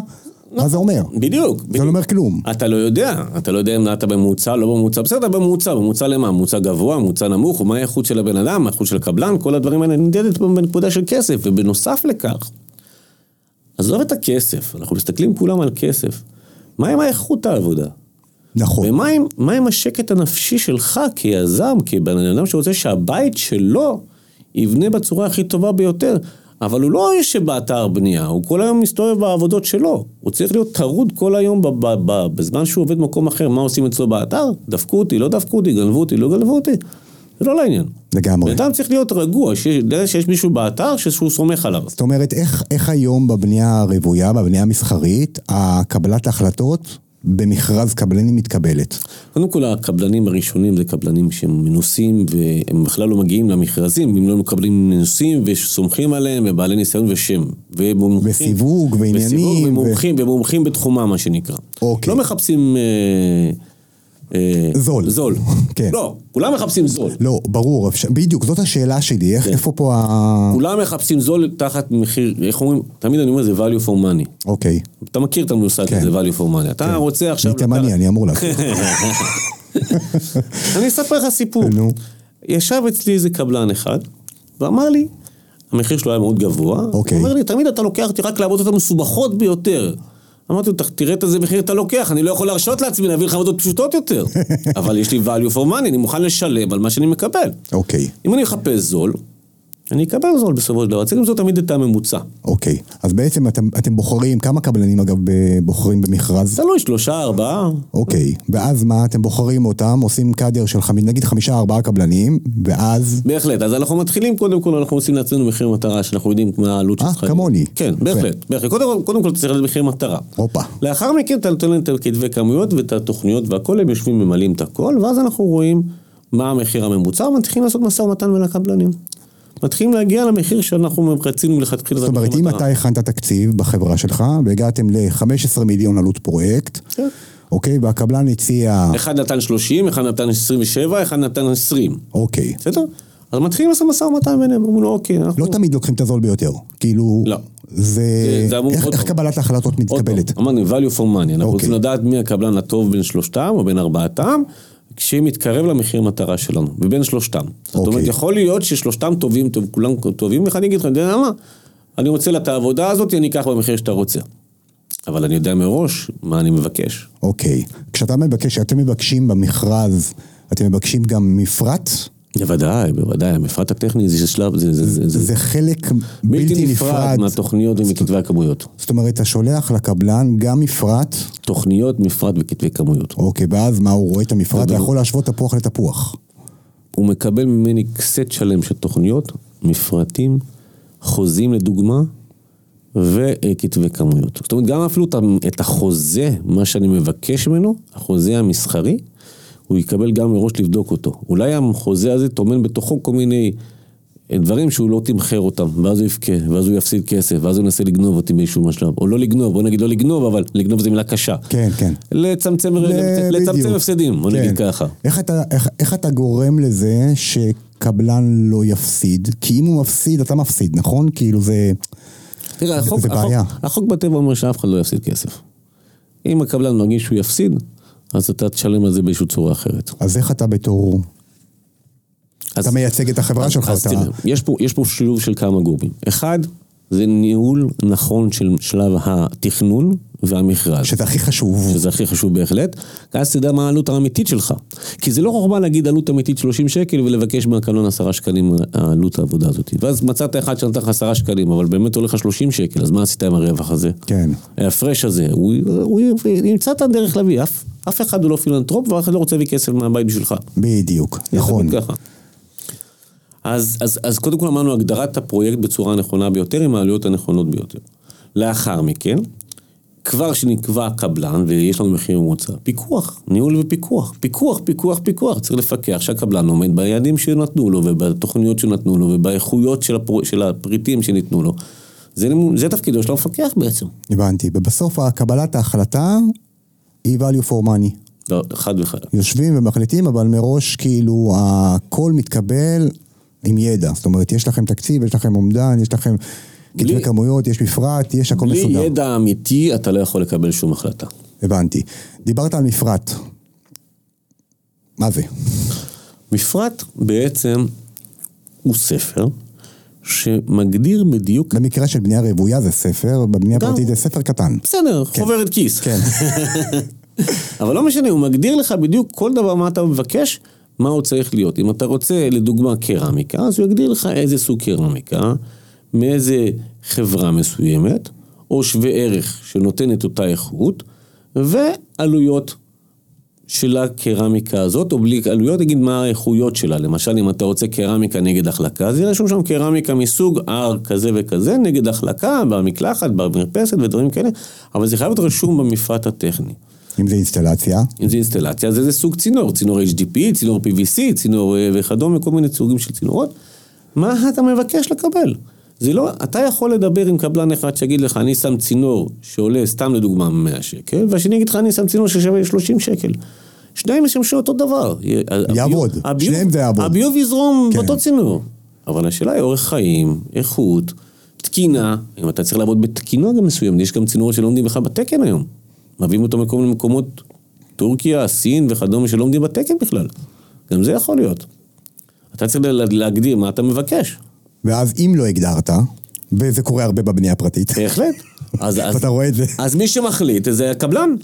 מה זה אומר? בדיוק. זה. לא אומר כלום. אתה לא יודע, אתה לא יודע אם אתה בממוצע, לא בממוצע, בסדר, אתה בממוצע, בממוצע למה? ממוצע גבוה, ממוצע נמוך, מה האיכות של הבן אדם, האיכות של הקבלן, כל הדברים האלה נמדדת בנקודה של כסף, ובנוסף לכך, עזוב את הכסף, אנחנו מסתכלים כולם על כסף. מה עם האיכות העבודה? נכון. ומה עם, עם השקט הנפשי שלך כיזם, כבן אדם שרוצה שהבית שלו יבנה בצורה הכי טובה ביותר, אבל הוא לא יושב באתר בנייה, הוא כל היום מסתובב בעבודות שלו. הוא צריך להיות טרוד כל היום ב- ב- ב- בזמן שהוא עובד במקום אחר, מה עושים אצלו באתר? דפקו אותי, לא דפקו אותי, גנבו אותי, לא גנבו אותי. זה לא לעניין. לגמרי. בן אדם צריך להיות רגוע, שיודע שיש מישהו באתר שהוא סומך עליו. זאת אומרת, איך, איך היום בבנייה הרוויה, בבנייה המסחרית, הקבלת ההחלטות במכרז קבלנים מתקבלת? קודם כל, הקבלנים הראשונים זה קבלנים שהם מנוסים, והם בכלל לא מגיעים למכרזים, אם לא מקבלים מנוסים וסומכים עליהם, ובעלי ניסיון ושם. ומומחים. וסיווג, ועניינים, וסיווג, ו- ומומחים, ומומחים בתחומם, מה שנקרא. אוקיי. לא מחפשים... אה, זול. זול. כן. לא, כולם מחפשים זול. לא, ברור, בדיוק, זאת השאלה שלי, איך, איפה פה ה... כולם מחפשים זול תחת מחיר, איך אומרים? תמיד אני אומר זה value for money. אוקיי. אתה מכיר את המושג כן. הזה, value for money. אתה רוצה עכשיו... אני תימני, אני אמור לעשות. אני אספר לך סיפור. נו. ישב אצלי איזה קבלן אחד, ואמר לי, המחיר שלו היה מאוד גבוה, אוקיי. הוא אומר לי, תמיד אתה לוקח אותי רק לעבודות המסובכות ביותר. אמרתי לו, "ת- תראה את איזה מחיר אתה לוקח, אני לא יכול להרשות לעצמי להביא לך עבודות פשוטות יותר. אבל יש לי value for money, אני מוכן לשלם על מה שאני מקבל. אוקיי, אם אני אחפש זול, אני אקבל זול בסופו של דבר. צריך למצוא תמיד את הממוצע. אוקיי. אז בעצם אתם, אתם בוחרים, כמה קבלנים אגב בוחרים במכרז? תלוי, שלושה, ארבעה. אוקיי. ואז מה, אתם בוחרים אותם, עושים קאדר של חמ- נגיד חמישה ארבעה קבלנים, ואז... בהחלט, אז אנחנו מתחילים, קודם כל אנחנו עושים לעצמנו מחיר מטרה, שאנחנו יודעים מה העלות אה, שצריכה כמוני. כן. בהחלט, בהחלט. קודם קודם כל אתה צריך לדעת מחיר מטרה. הופה. לאחר מכן אתה נותן להם את כתבי כמויות ואת התוכניות והכל, הם יושבים ממלאים את הכל, ואז אנחנו רואים מה המחיר הממוצע, ומתחילים לעשות משא ומתן בין הקבלנים. מתחילים להגיע למחיר שאנחנו רצינו מלכתחילה. זאת אומרת, אם אתה הכנת תקציב בחברה שלך, והגעתם ל-15 מיליון עלות פרויקט, כן. אוקיי, והקבלן הציע... אחד נתן 30, אחד נתן 27, אחד נתן 20. אוקיי. בסדר? אז מתחילים לעשות משא ומתן ביניהם, אומרים לו, אוקיי, אנחנו... לא תמיד לוקחים את הזול ביותר. כאילו... לא. זה... זה- זה אמור- איך, איך. קבלת ההחלטות מתקבלת? אמרנו, value for money, אנחנו אוקיי. רוצים לדעת מי הקבלן הטוב בין שלושתם או בין ארבעתם, כשמתקרב למחיר מטרה שלנו, ובין שלושתם. זאת אוקיי. אומרת, יכול להיות ששלושתם טובים, טוב, כולם טובים, ואחד יגיד לך, אתה יודע מה, אני רוצה את העבודה הזאת, אני אקח במחיר שאתה רוצה. אבל אני יודע מראש מה אני מבקש. אוקיי. כשאתה מבקש, כשאתם מבקשים במכרז, אתם מבקשים גם מפרט? בוודאי, בוודאי, המפרט הטכני זה שלב, זה, זה, זה, זה זה חלק בלתי נפרד מהתוכניות ומכתבי הכמויות. זאת אומרת, אתה שולח לקבלן גם מפרט, תוכניות, מפרט וכתבי כמויות. אוקיי, ואז מה, הוא רואה את המפרט ויכול להשוות תפוח לתפוח. הוא מקבל ממני סט שלם של תוכניות, מפרטים, חוזים לדוגמה, וכתבי כמויות. זאת אומרת, גם אפילו את החוזה, מה שאני מבקש ממנו, החוזה המסחרי, הוא יקבל גם מראש לבדוק אותו. אולי החוזה הזה טומן בתוכו כל מיני אה, דברים שהוא לא תמחר אותם, ואז הוא יבכה, ואז הוא יפסיד כסף, ואז הוא ינסה לגנוב אותי באיזשהו משלב. או לא לגנוב, בוא נגיד לא לגנוב, אבל לגנוב זו מילה קשה. כן, כן. לצמצם, ל- לצמצם. הפסדים, בוא כן. נגיד ככה. איך אתה, איך, איך אתה גורם לזה שקבלן לא יפסיד? כי אם הוא מפסיד, אתה מפסיד, נכון? כאילו זה... תראה, החוק, זה החוק. החוק בטבע אומר שאף אחד לא יפסיד כסף. אם הקבלן מרגיש שהוא יפסיד, אז אתה תשלם על זה באיזושהי צורה אחרת. אז איך אתה בתור... אז, אתה מייצג את החברה שלך, אז אתה... תראה, יש פה, יש פה שילוב של כמה גורמים. אחד, זה ניהול נכון של שלב התכנון והמכרז. שזה הכי חשוב. שזה הכי חשוב בהחלט, אז תדע מה העלות האמיתית שלך. כי זה לא חוכמה להגיד עלות אמיתית 30 שקל ולבקש מהקלון 10 שקלים העלות העבודה הזאת. ואז מצאת אחד שנתן לך 10 שקלים, אבל באמת עולה לך 30 שקל, אז מה עשית עם הרווח הזה? כן. ההפרש הזה, הוא, הוא ימצא את הדרך להביא, אף, אף אחד הוא לא פילנטרופ ואף אחד לא רוצה להביא כסף מהבית בשבילך. בדיוק, נכון. אז, אז, אז קודם כל אמרנו הגדרת הפרויקט בצורה הנכונה ביותר עם העלויות הנכונות ביותר. לאחר מכן, כבר שנקבע קבלן ויש לנו מחיר ממוצע, פיקוח, ניהול ופיקוח, פיקוח, פיקוח, פיקוח, צריך לפקח שהקבלן עומד ביעדים שנתנו לו ובתוכניות שנתנו לו ובאיכויות של, הפר... של הפריטים שניתנו לו. זה, זה תפקידו של המפקח בעצם. הבנתי. ובסוף קבלת ההחלטה היא value for money. לא, חד וחלק. יושבים ומחליטים, אבל מראש כאילו הכל מתקבל עם ידע. זאת אומרת, יש לכם תקציב, יש לכם אומדן, יש לכם כתבי בלי- כמויות, יש מפרט, יש הכל בלי מסודר. ידע אמיתי אתה לא יכול לקבל שום החלטה. הבנתי. דיברת על מפרט. מה זה? מפרט בעצם הוא ספר שמגדיר בדיוק, במקרה של בנייה רוויה זה ספר, בבנייה גם. פרטית זה ספר קטן. בסדר, חוברת כיס. כן. אבל לא משנה, הוא מגדיר לך בדיוק כל דבר מה אתה מבקש, מה הוא צריך להיות. אם אתה רוצה, לדוגמה, קרמיקה, אז הוא יגדיר לך איזה סוג קרמיקה, מאיזה חברה מסוימת, או שווה ערך שנותן את אותה איכות, ועלויות של הקרמיקה הזאת, או בלי עלויות, נגיד מה האיכויות שלה. למשל, אם אתה רוצה קרמיקה נגד החלקה, אז יהיה רשום שם קרמיקה מסוג R כזה וכזה, נגד החלקה, במקלחת, במרפסת ודברים כאלה, אבל זה חייב להיות רשום במפרט הטכני. אם זה אינסטלציה, אם זה אינסטלציה, אז איזה סוג צינור, צינור HDP, צינור PVC, צינור אה, וכדומה, כל מיני סוגים של צינורות. מה אתה מבקש לקבל? זה לא, אתה יכול לדבר עם קבלן אחד שיגיד לך, אני שם צינור שעולה, סתם לדוגמה, 100 שקל, והשני יגיד לך, אני שם צינור ששווה 30 שקל. שניהם ישמשו אותו דבר. יעבוד. הביוב- שניהם זה יעבוד. הביוב יזרום כן. באותו צינור. אבל השאלה היא אורך חיים, איכות, תקינה, אם אתה צריך לעבוד בתקינה גם מסוים, יש גם צינורות שלא עומדים בכלל בתקן היום. מביאים אותו מכל מיני מקומות, טורקיה, סין וכדומה, שלא עומדים בתקן בכלל. גם זה יכול להיות. אתה צריך לה- להגדיר מה אתה מבקש. ואז אם לא הגדרת, וזה קורה הרבה בבנייה הפרטית, בהחלט. אז, אז, ואתה רואה את זה. אז מי שמחליט זה הקבלן.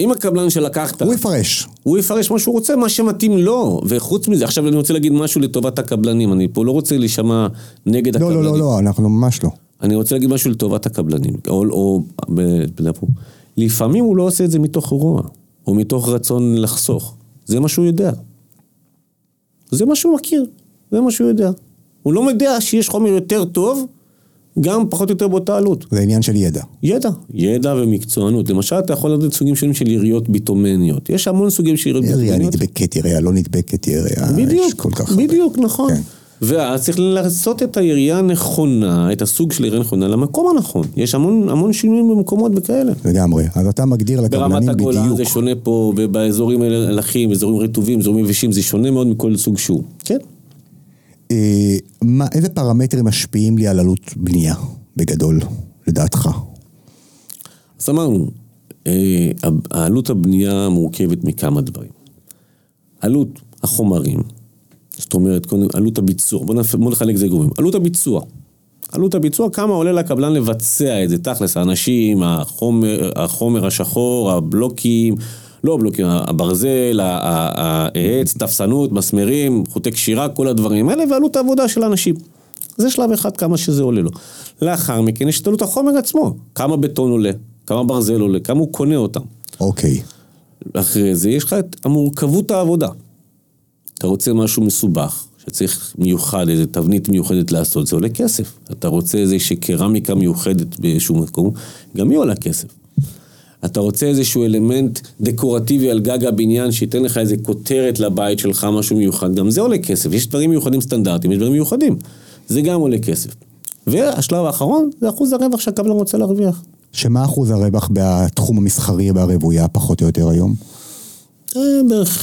אם הקבלן שלקחת, הוא יפרש. הוא יפרש מה שהוא רוצה, מה שמתאים לו. וחוץ מזה, עכשיו אני רוצה להגיד משהו לטובת הקבלנים. אני פה לא רוצה להישמע נגד לא, הקבלנים. לא, לא, לא, אנחנו ממש לא. אני רוצה להגיד משהו לטובת הקבלנים. או, או ב- לפעמים הוא לא עושה את זה מתוך רוע, או מתוך רצון לחסוך. זה מה שהוא יודע. זה מה שהוא מכיר, זה מה שהוא יודע. הוא לא יודע שיש חומר יותר טוב, גם פחות או יותר באותה עלות. זה עניין של ידע. ידע, ידע ומקצוענות. למשל, אתה יכול לדעת סוגים שונים של יריות ביטומניות. יש המון סוגים של יריות ביטומניות. נדבקת, ירייה לא נדבקת, ירייה... בדיוק, יש כל כך הרבה. בדיוק, נכון. כן. ואז צריך לעשות את הירייה הנכונה, את הסוג של ירייה הנכונה, למקום הנכון. יש המון, המון שינויים במקומות וכאלה. לגמרי. אז אתה מגדיר ברמת לקבלנים הגולן בדיוק. זה שונה פה, ובאזורים האלה הלכים, אזורים רטובים, אזורים יבשים, זה שונה מאוד מכל סוג שהוא. כן. אה, מה, איזה פרמטרים משפיעים לי על עלות בנייה, בגדול, לדעתך? אז אמרנו, אה, העלות הבנייה מורכבת מכמה דברים. עלות החומרים, זאת אומרת, עלות הביצוע, בוא, נפ... בוא נחלק זה גורמים. עלות הביצוע. עלות הביצוע, כמה עולה לקבלן לבצע את זה, תכלס, האנשים, החומר, החומר השחור, הבלוקים, לא הבלוקים, הברזל, ה- ה- העץ, תפסנות, מסמרים, חוטי קשירה, כל הדברים האלה, ועלות העבודה של האנשים. זה שלב אחד, כמה שזה עולה לו. לאחר מכן יש את עלות החומר עצמו, כמה בטון עולה, כמה ברזל עולה, כמה הוא קונה אותם. אוקיי. אחרי זה יש לך את המורכבות העבודה. אתה רוצה משהו מסובך, שצריך מיוחד, איזה תבנית מיוחדת לעשות, זה עולה כסף. אתה רוצה איזושהי קרמיקה מיוחדת באיזשהו מקום, גם היא עולה כסף. אתה רוצה איזשהו אלמנט דקורטיבי על גג הבניין, שייתן לך איזה כותרת לבית שלך, משהו מיוחד, גם זה עולה כסף. יש דברים מיוחדים סטנדרטיים, יש דברים מיוחדים. זה גם עולה כסף. והשלב האחרון זה אחוז הרווח שהקבלן רוצה להרוויח. שמה אחוז הרווח בתחום המסחרי והרוויה, פחות או יותר היום? אה, בערך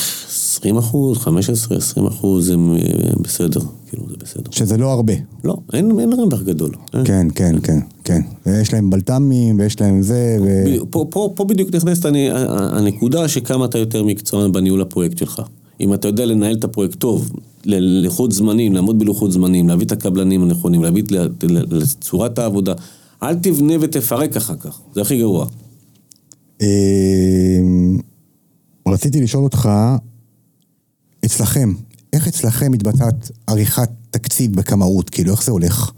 20 אחוז, 15, 20 אחוז הם אה, בסדר, כאילו זה בסדר. שזה לא הרבה. לא, אין, אין רווח גדול. אין. כן, כן, כן, כן. ויש להם בלת"מים, ויש להם זה, ו... פה, פה, פה בדיוק נכנסת הנקודה שכמה אתה יותר מקצוען בניהול הפרויקט שלך. אם אתה יודע לנהל את הפרויקט טוב, ללוחות זמנים, לעמוד בלוחות זמנים, להביא את הקבלנים הנכונים, להביא את- לצורת העבודה, אל תבנה ותפרק אחר כך, זה הכי גרוע. אמ, רציתי לשאול אותך, אצלכם, איך אצלכם מתבצעת עריכת תקציב בכמאות? כאילו, איך זה הולך?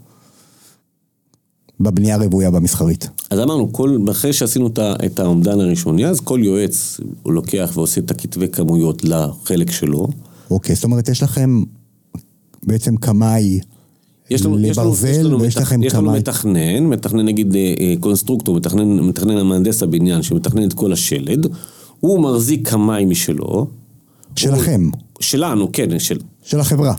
בבנייה הרוויה והמסחרית. אז אמרנו, כל, אחרי שעשינו את האומדן הראשוני, אז כל יועץ, הוא לוקח ועושה את הכתבי כמויות לחלק שלו. אוקיי, זאת אומרת, יש לכם בעצם קמאי יש לנו, יש לנו, יש לברזל, לנו, ויש לכם יש לנו קמאי... מתכנן, מתכנן נגיד אה, אה, קונסטרוקטור, מתכנן, מתכנן המהנדס הבניין שמתכנן את כל השלד, הוא מחזיק קמאי משלו. שלכם, שלנו, כן, של, של החברה.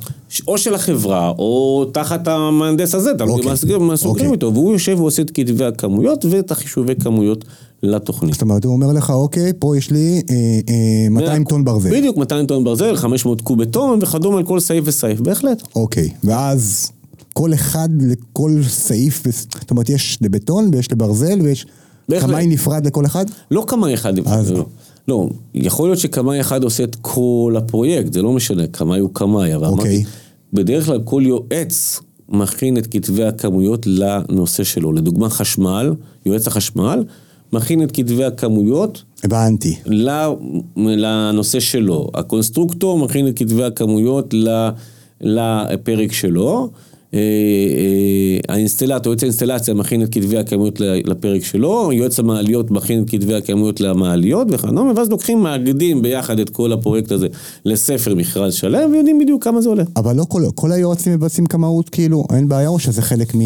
או של החברה, או תחת המהנדס הזה, תלוי אוקיי. מה סוגרים- מה סוגרים אוקיי. איתו, והוא יושב ועושה את כתבי הכמויות ואת החישובי כמויות לתוכנית. זאת אומרת, הוא אומר לך, אוקיי, פה יש לי אה, אה, 200 טון ברזל. בדיוק, 200 טון ברזל, 500 קוב בטון וכדומה על כל סעיף וסעיף, בהחלט. אוקיי, ואז כל אחד לכל סעיף, זאת אומרת, יש לבטון ויש לברזל ויש בהחלט. קמאי נפרד לכל אחד? לא קמאי אחד, אז לא. לא, יכול להיות שקמאי אחד עושה את כל הפרויקט, זה לא משנה, קמאי הוא קמאי, אבל אוקיי. אמרתי, בדרך כלל כל יועץ מכין את כתבי הכמויות לנושא שלו. לדוגמה חשמל, יועץ החשמל, מכין את כתבי הכמויות הבנתי. לנושא שלו. הקונסטרוקטור מכין את כתבי הכמויות לפרק שלו. אה, אה, האינסטלטור, יועץ האינסטלציה מכין את כתבי ל- לפרק שלו, יועץ המעליות מכין את כתבי הכמויות למעליות וכדומה, ואז לוקחים, מאגדים ביחד את כל הפרויקט הזה לספר מכרז שלם, ויודעים בדיוק כמה זה עולה. אבל לא כל, כל היועצים מבצעים כמויות, כאילו, אין בעיה, או שזה חלק מ,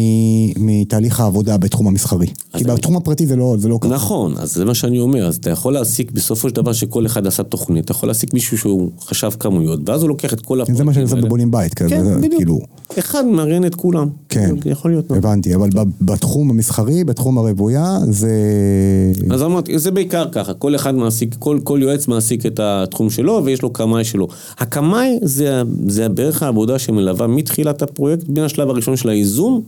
מתהליך העבודה בתחום המסחרי? כי אני- בתחום הפרטי זה לא, זה לא ככה. נכון, אז זה מה שאני אומר, אז אתה יכול להעסיק בסופו של דבר שכל אחד עשה תוכנית, אתה יכול להעסיק מישהו שהוא חשב כמויות, ואז הוא לוקח את כל הפרויקטים זה מה שאני עושה האלה. בבונים בית, כזה, כן, זה, בדיוק. כאילו, אחד מארגן את כולם. כן. יכול להיות. הבנתי, אבל בתחום המסחרי, בתחום הרוויה, זה... אז אמרתי, זה בעיקר ככה, כל אחד מעסיק, כל, כל יועץ מעסיק את התחום שלו ויש לו קמאי שלו. הקמאי זה, זה בערך העבודה שמלווה מתחילת הפרויקט, בין השלב הראשון של הייזום,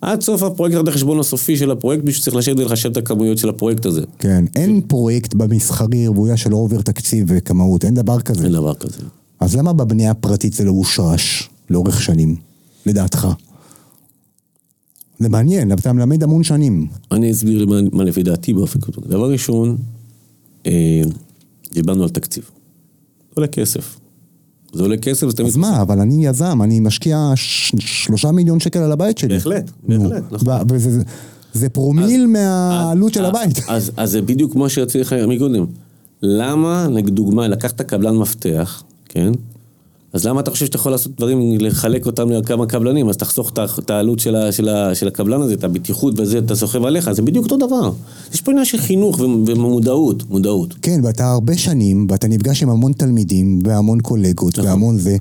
עד סוף הפרויקט, עד החשבון הסופי של הפרויקט, מישהו צריך לשבת ולחשב את הכמויות של הפרויקט הזה. כן, אין פרויקט במסחרי רוויה שלא עובר תקציב וכמאות, אין דבר כזה. אין דבר כזה. אז למה בבנייה הפרטית זה לא הושרש לאורך שנים, לדעתך? זה מעניין, אתה מלמד המון שנים. אני אסביר מה, מה לפי דעתי באופן כתוב. דבר ראשון, אה, דיברנו על תקציב. זה עולה כסף. זה עולה כסף, זה תמיד... אז מה, אבל אני יזם, אני משקיע שלושה מיליון שקל על הבית שלי. בהחלט, בהחלט, נכון. וזה זה- פרומיל מהעלות של אז- הבית. אז, אז זה בדיוק מה שרציתי לך מקודם. למה, לדוגמה, לקחת קבלן מפתח, כן? אז למה אתה חושב שאתה יכול לעשות דברים, לחלק אותם לכמה קבלנים? אז תחסוך את העלות של, ה, של, ה, של הקבלן הזה, את הבטיחות וזה, אתה סוחב עליך, זה בדיוק אותו דבר. יש פה עניין של חינוך ומודעות, מודעות. כן, ואתה הרבה שנים, ואתה נפגש עם המון תלמידים, והמון קולגות, נכון. והמון זה.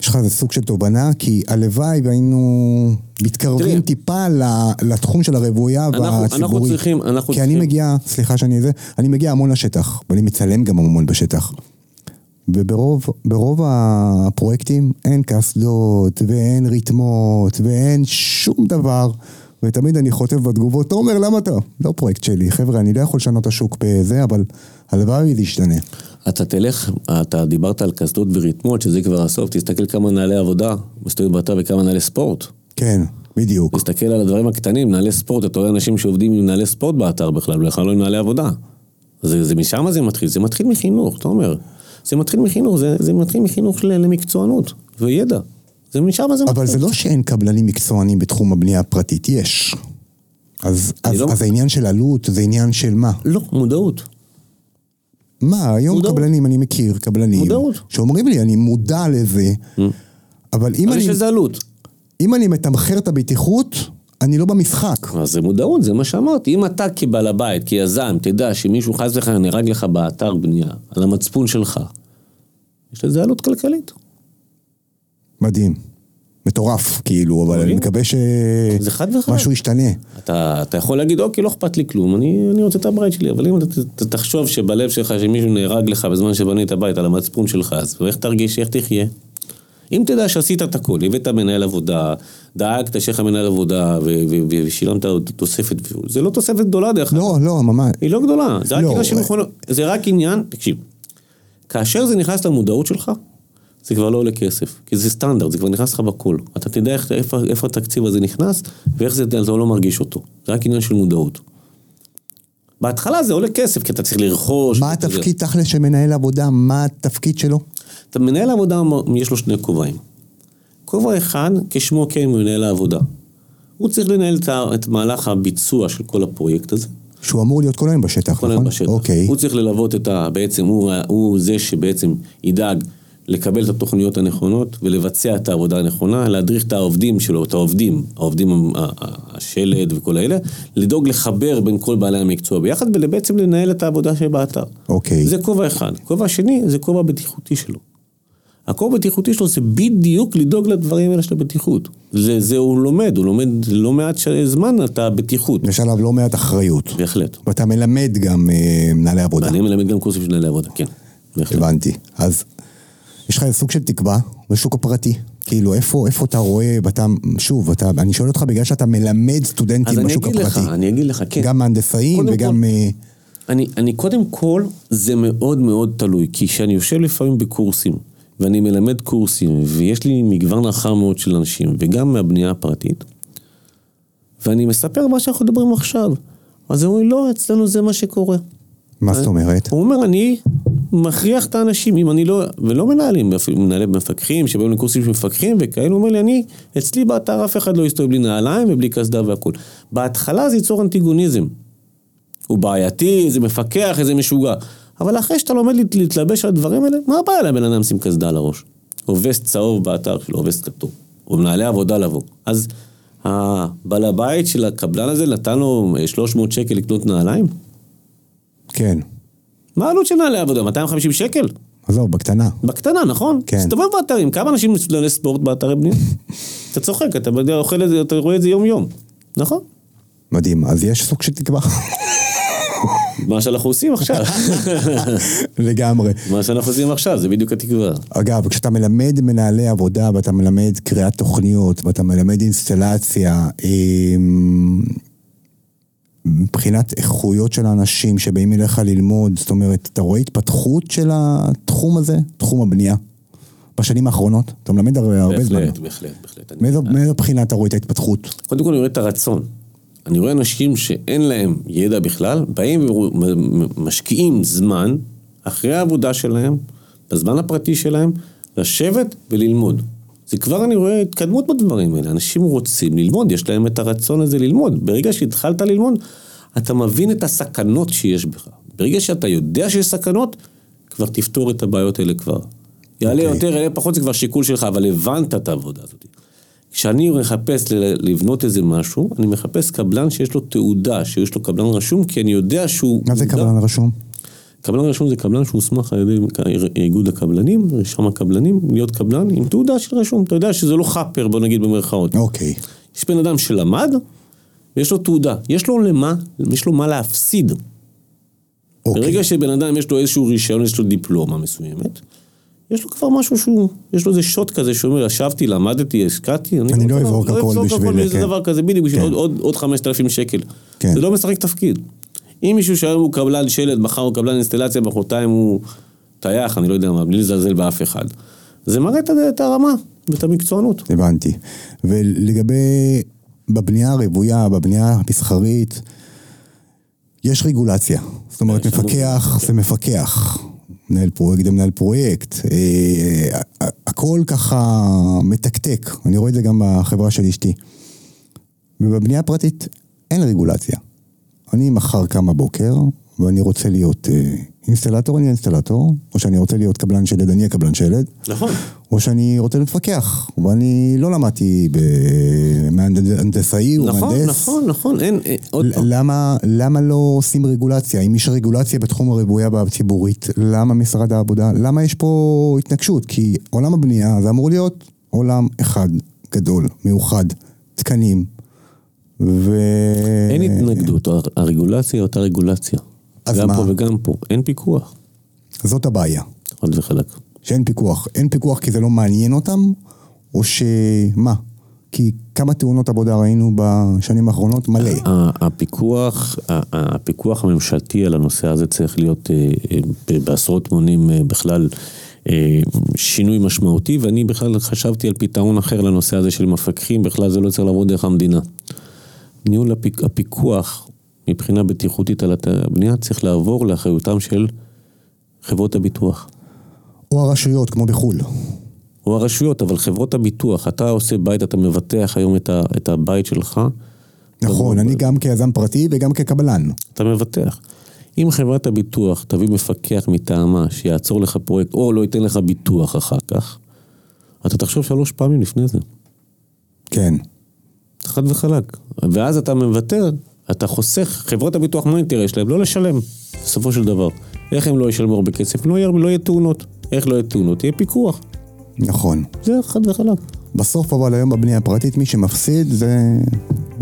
יש לך איזה סוג של תובנה, כי הלוואי והיינו מתקרבים תראה. טיפה לתחום של הרוויה אנחנו- והציבורי. אנחנו צריכים- אנחנו כי אני צריכים- מגיע, סליחה שאני זה, אני מגיע המון לשטח, ואני מצלם גם המון בשטח. וברוב ברוב הפרויקטים אין קסדות, ואין ריתמות, ואין שום דבר. ותמיד אני חוטף בתגובות, תומר, למה אתה? לא פרויקט שלי, חבר'ה, אני לא יכול לשנות את השוק בזה, אבל הלוואי זה ישתנה. אתה תלך, אתה דיברת על קסדות וריתמות, שזה כבר הסוף, תסתכל כמה נהלי עבודה, מסתובבים באתר וכמה נהלי ספורט. כן, בדיוק. תסתכל על הדברים הקטנים, נהלי ספורט, אתה רואה אנשים שעובדים עם נהלי ספורט באתר בכלל, בכלל לא עם נהלי עבודה. זה, זה משם זה מתחיל, זה מתחיל מחינוך, אתה אומר. זה מתחיל מחינוך, זה, זה מתחיל מחינוך ל- למקצוענות וידע. זה משם זה אבל זה לא שאין קבלנים מקצוענים בתחום הבנייה הפרטית, יש. אז, אז, לא- אז העניין של עלות זה עניין של מה? לא, מודעות. מה, היום מודעות. קבלנים, אני מכיר קבלנים, מודעות. שאומרים לי, אני מודע לזה, אבל אם אבל אני, יש לזה עלות. אם אני מתמחר את הבטיחות, אני לא במשחק. אז זה מודעות, זה מה שאמרתי. אם אתה כבעל הבית, כיזם, תדע שמישהו חס וחלילה נהרג לך באתר בנייה, על המצפון שלך, יש לזה עלות כלכלית. מדהים. מטורף, כאילו, אבל אני. מקווה. שמשהו ישתנה. אתה, אתה יכול להגיד, אוקיי, לא אכפת לי כלום, אני, אני רוצה את הבית שלי, אבל אם אתה, ת- תחשוב שבלב שלך שמישהו נהרג לך בזמן שבנית בית על המצפון שלך, אז איך תרגיש, איך תחיה? אם תדע שעשית את הכל, הבאת מנהל עבודה, דאגת שיהיה לך מנהל עבודה ושילמת עוד תוספת, זה לא תוספת גדולה דרך אגב, לא, לא, ממש. היא לא גדולה, זה רק לא, עניין של. מכונות, זה רק עניין, תקשיב, כאשר זה נכנס למודעות שלך, זה כבר לא עולה כסף, כי זה סטנדרט, זה כבר נכנס לך בכל. אתה תדע איך, איפה, איפה התקציב הזה נכנס, ואיך זה, אתה לא מרגיש אותו. זה רק עניין של מודעות. בהתחלה זה עולה כסף, כי אתה צריך לרכוש. מה התפקיד תכל'ס של מנהל עבודה? מה התפקיד שלו? אתה מנהל עבודה, יש לו שני כובעים. כובע אחד, כשמו כן הוא מנהל העבודה. הוא צריך לנהל את, מהלך הביצוע של כל הפרויקט הזה. שהוא אמור להיות כל היום בשטח, כל נכון? היום בשטח. אוקיי. הוא צריך ללוות את ה... בעצם הוא, הוא זה שבעצם ידאג לקבל את התוכניות הנכונות ולבצע את העבודה הנכונה, להדריך את העובדים שלו, את העובדים, העובדים, השלד וכל האלה, לדאוג לחבר בין כל בעלי המקצוע ביחד ובעצם לנהל את העבודה שבאתר. אוקיי. זה כובע אחד. כובע שני זה כובע בטיחותי שלו. הכובע הבטיחותי שלו זה בדיוק לדאוג לדברים האלה של הבטיחות. זה, זה הוא לומד, הוא לומד לא מעט זמן את הבטיחות. יש עליו לא מעט אחריות. בהחלט. ואתה מלמד גם אה, מנהלי עבודה. אני מלמד גם קורסים של מנהלי עבודה, כן. בהחלט. הבנתי. אז יש לך סוג של תקווה בשוק הפרטי. כאילו, איפה, איפה אתה רואה, ואתה, שוב, אתה, אני שואל אותך בגלל שאתה מלמד אז סטודנטים אני בשוק אגיד הפרטי. לך, אני אגיד לך, כן. גם מהנדסאים וגם... כל- אה, אני, אני קודם כל, זה מאוד מאוד תלוי, כי כשאני יושב לפעמים בקורסים, ואני מלמד קורסים, ויש לי מגוון רחב מאוד של אנשים, וגם מהבנייה הפרטית, ואני מספר מה שאנחנו מדברים עכשיו. אז הם אומרים, לא, אצלנו זה מה שקורה. מה זאת אומרת? הוא אומר, אני מכריח את האנשים, אם אני לא, ולא מנהלים, מנהלי מפקחים, שבאים לקורסים של מפקחים, וכאלה, אומר לי, אני, אצלי באתר אף אחד לא יסתובב בלי נעליים ובלי קסדה והכול. בהתחלה זה ייצור אנטיגוניזם. הוא בעייתי, איזה מפקח, איזה משוגע. אבל אחרי שאתה לומד להתלבש על הדברים האלה, מה הבעיה לבן אדם לשים קסדה על הראש? או וסט צהוב באתר שלו, או וסט כתוב. או מנהלי עבודה לבוא. אז הבעל הבית של הקבלן הזה נתן לו 300 שקל לקנות נעליים? כן. מה העלות של נעלי עבודה? 250 שקל? עזוב, בקטנה. בקטנה, נכון? כן. תסתובב באתרים, כמה אנשים מסודרי ספורט באתרי בנייה? אתה צוחק, אתה אוכל את זה, אתה רואה את זה יום-יום, נכון? מדהים, אז יש סוג של תקווה. מה שאנחנו עושים עכשיו. לגמרי. מה שאנחנו עושים עכשיו, זה בדיוק התקווה. אגב, כשאתה מלמד מנהלי עבודה, ואתה מלמד קריאת תוכניות, ואתה מלמד אינסטלציה, אמ, מבחינת איכויות של האנשים שבאים אליך ללמוד, זאת אומרת, אתה רואה התפתחות של התחום הזה, תחום הבנייה, בשנים האחרונות? אתה מלמד הרבה זמן. בהחלט, בהחלט, בהחלט. מאיזו בחינה אתה רואה את ההתפתחות? קודם כל אני רואה את הרצון. אני רואה אנשים שאין להם ידע בכלל, באים ומשקיעים זמן, אחרי העבודה שלהם, בזמן הפרטי שלהם, לשבת וללמוד. זה כבר אני רואה התקדמות בדברים האלה. אנשים רוצים ללמוד, יש להם את הרצון הזה ללמוד. ברגע שהתחלת ללמוד, אתה מבין את הסכנות שיש בך. ברגע שאתה יודע שיש סכנות, כבר תפתור את הבעיות האלה כבר. יעלה okay. אוקיי. יותר, יעלה פחות, זה כבר שיקול שלך, אבל הבנת את העבודה הזאת. כשאני מחפש לבנות איזה משהו, אני מחפש קבלן שיש לו תעודה, שיש לו קבלן רשום, כי אני יודע שהוא... מה זה קבלן רשום? קבלן רשום זה קבלן שהוסמך על ידי איגוד הקבלנים, רשם הקבלנים, להיות קבלן עם תעודה של רשום. אתה יודע שזה לא חאפר, בוא נגיד במרכאות. אוקיי. יש בן אדם שלמד, ויש לו תעודה. יש לו למה, יש לו מה להפסיד. אוקיי. ברגע שבן אדם יש לו איזשהו רישיון, יש לו דיפלומה מסוימת, יש לו כבר משהו שהוא, יש לו איזה שוט כזה שאומר, ישבתי, למדתי, השקעתי. אני לא אזרוק הכל בשביל... לא אזרוק הכל כן. דבר כזה, בדיוק, כן. עוד 5,000 שקל. כן. זה לא משחק תפקיד. אם מישהו שהיום הוא קבלן שלד, מחר הוא קבלן אינסטלציה, מחרתיים הוא טייח, אני לא יודע מה, בלי לזלזל באף אחד. זה מראה את הרמה ואת המקצוענות. הבנתי. ולגבי, בבנייה הרוויה, בבנייה המסחרית, יש רגולציה. זאת אומרת, מפקח זה מפקח. מנהל פרויקט זה מנהל פרויקט. אה, הכל ככה מתקתק. אני רואה את זה גם בחברה של אשתי. ובבנייה הפרטית אין רגולציה. אני מחר קם בבוקר, ואני רוצה להיות אה, אינסטלטור, אני אינסטלטור, או שאני רוצה להיות קבלן שלד, אני אהיה קבלן שלד. נכון. או שאני רוצה להיות מפקח, ואני לא למדתי בהנדסאי או נכון, מהנדס. נכון, נכון, אין, אין עוד פעם. למה, למה לא עושים רגולציה? אם יש רגולציה בתחום הרבויה הציבורית, למה משרד העבודה, למה יש פה התנגשות? כי עולם הבנייה זה אמור להיות עולם אחד, גדול, מאוחד, תקנים. ו... אין התנגדות, הרגולציה היא אותה רגולציה. אז גם מה? פה וגם פה, אין פיקוח. זאת הבעיה. חד וחלק. שאין פיקוח. אין פיקוח כי זה לא מעניין אותם, או שמה? כי כמה תאונות עבודה ראינו בשנים האחרונות? מלא. הפיקוח, הפיקוח הממשלתי על הנושא הזה צריך להיות אה, אה, בעשרות מונים אה, בכלל שינוי משמעותי, ואני בכלל חשבתי על פתרון אחר לנושא הזה של מפקחים, בכלל זה לא צריך לעבוד דרך המדינה. ניהול הפיק, הפיקוח מבחינה בטיחותית על הבנייה צריך לעבור לאחריותם של חברות הביטוח. או הרשויות, כמו בחו"ל. או הרשויות, אבל חברות הביטוח, אתה עושה בית, אתה מבטח היום את, ה, את הבית שלך. נכון, אני גם כיזם פרטי וגם כקבלן. אתה מבטח. אם חברת הביטוח תביא מפקח מטעמה שיעצור לך פרויקט, או לא ייתן לך ביטוח אחר כך, אתה תחשוב שלוש פעמים לפני זה. כן. חד וחלק. ואז אתה מוותר, אתה חוסך, חברות הביטוח, מה האינטרס שלהם? לא לשלם, בסופו של דבר. איך הם לא ישלמו הרבה כסף? לא יהיה, לא יהיה תאונות. איך לא יהיה תאונות? יהיה פיקוח. נכון. זה חד וחלק. בסוף אבל היום בבנייה הפרטית מי שמפסיד זה,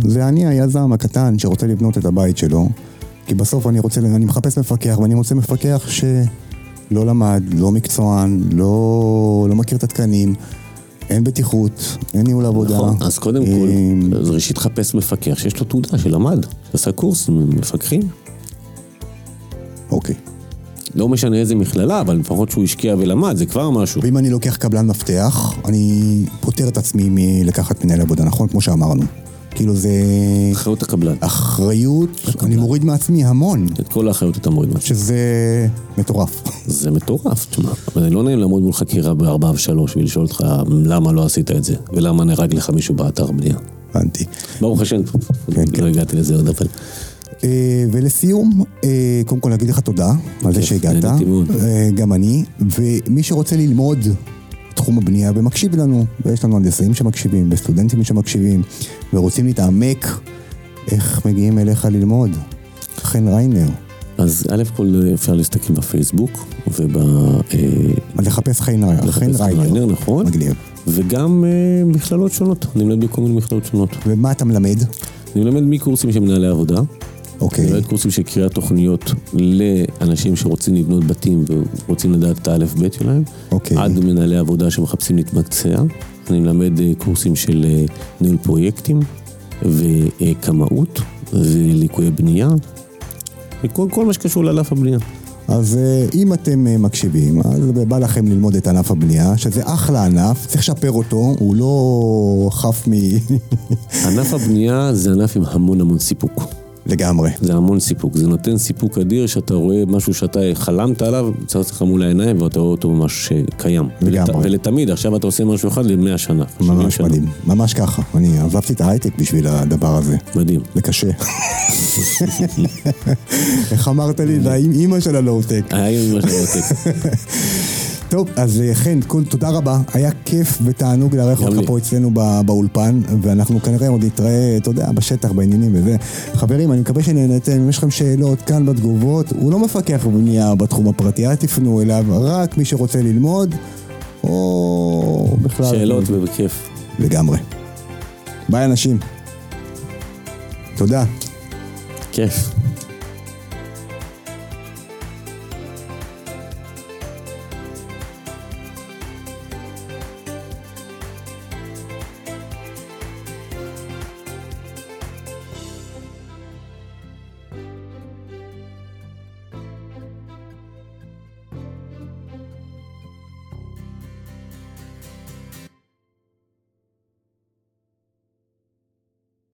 זה אני היזם הקטן שרוצה לבנות את הבית שלו. כי בסוף אני רוצה, אני מחפש מפקח ואני רוצה מפקח שלא למד, לא מקצוען, לא, לא מכיר את התקנים. אין בטיחות, אין ניהול עבודה. נכון, אז קודם כל, אז ראשית חפש מפקח שיש לו תעודה שלמד, שעשה קורס מפקחים. אוקיי. לא משנה איזה מכללה, אבל לפחות שהוא השקיע ולמד, זה כבר משהו. ואם אני לוקח קבלן מפתח, אני פוטר את עצמי מלקחת מנהל עבודה, נכון? כמו שאמרנו. כאילו זה אחריות הקבלן. אחריות, אני מוריד מעצמי המון, את כל האחריות אתה מוריד מעצמך. שזה מטורף. זה מטורף, תשמע. אבל לא נעים לעמוד מול חקירה בארבע ושלוש ולשאול אותך למה לא עשית את זה, ולמה נהרג לך מישהו באתר בנייה. הבנתי. ברוך השם, כן, כן. לא הגעתי לזה עוד אבל. אה, ולסיום, אה, קודם כל להגיד לך תודה על זה שהגעת. אה, גם אני, ומי שרוצה ללמוד תחום הבנייה ומקשיב לנו, ויש לנו הנדסאים שמקשיבים, וסטודנטים שמקשיבים, ורוצים להתעמק, איך מגיעים אליך ללמוד? חן ריינר, אז א' כל אפשר להסתכל בפייסבוק, וב... אה, אז לחפש חן ריינר, חן לחפש ריינר, ריינר, נכון. מגניב. וגם אה, מכללות שונות, אני מלמד בכל מיני מכללות שונות. ומה אתה מלמד? אני מלמד מקורסים של מנהלי עבודה, אוקיי, מלמד קורסים של קריאת תוכניות לאנשים שרוצים לבנות בתים ורוצים לדעת את האלף-בית שלהם, אוקיי. עד מנהלי עבודה שמחפשים להתמקצע. אני מלמד אה, קורסים של אה, ניהול פרויקטים וקמאות וליקויי בנייה, וכל כל מה שקשור לענף הבנייה. אז אה, אם אתם מקשיבים, אז בא לכם ללמוד את ענף הבנייה, שזה אחלה ענף, צריך לשפר אותו, הוא לא חף מ... ענף הבנייה זה ענף עם המון המון סיפוק. לגמרי. זה המון סיפוק, זה נותן סיפוק אדיר שאתה רואה משהו שאתה חלמת עליו, צץ לך מול העיניים ואתה רואה אותו ממש אה, קיים. לגמרי. ולת, ולתמיד, עכשיו אתה עושה משהו אחד למאה שנה. 70 ממש שנה. מדהים, ממש ככה. אני עזבתי את ההייטק בשביל הדבר הזה. מדהים. זה קשה. איך אמרת לי? זה אימא של הלואו-טק. היה ממש עותק. טוב, אז אה, חן, קודם תודה רבה, היה כיף ותענוג לארח אותך. פה אצלנו בא- באולפן, ואנחנו כנראה עוד נתראה, אתה יודע, בשטח, בעניינים וזה. חברים, אני מקווה שנהנתם, אם יש לכם שאלות כאן בתגובות, הוא לא מפקח בבנייה בתחום הפרטי, אל תפנו אליו, רק מי שרוצה ללמוד, או בכלל... שאלות ובכיף. לגמרי. ביי אנשים. תודה. כיף.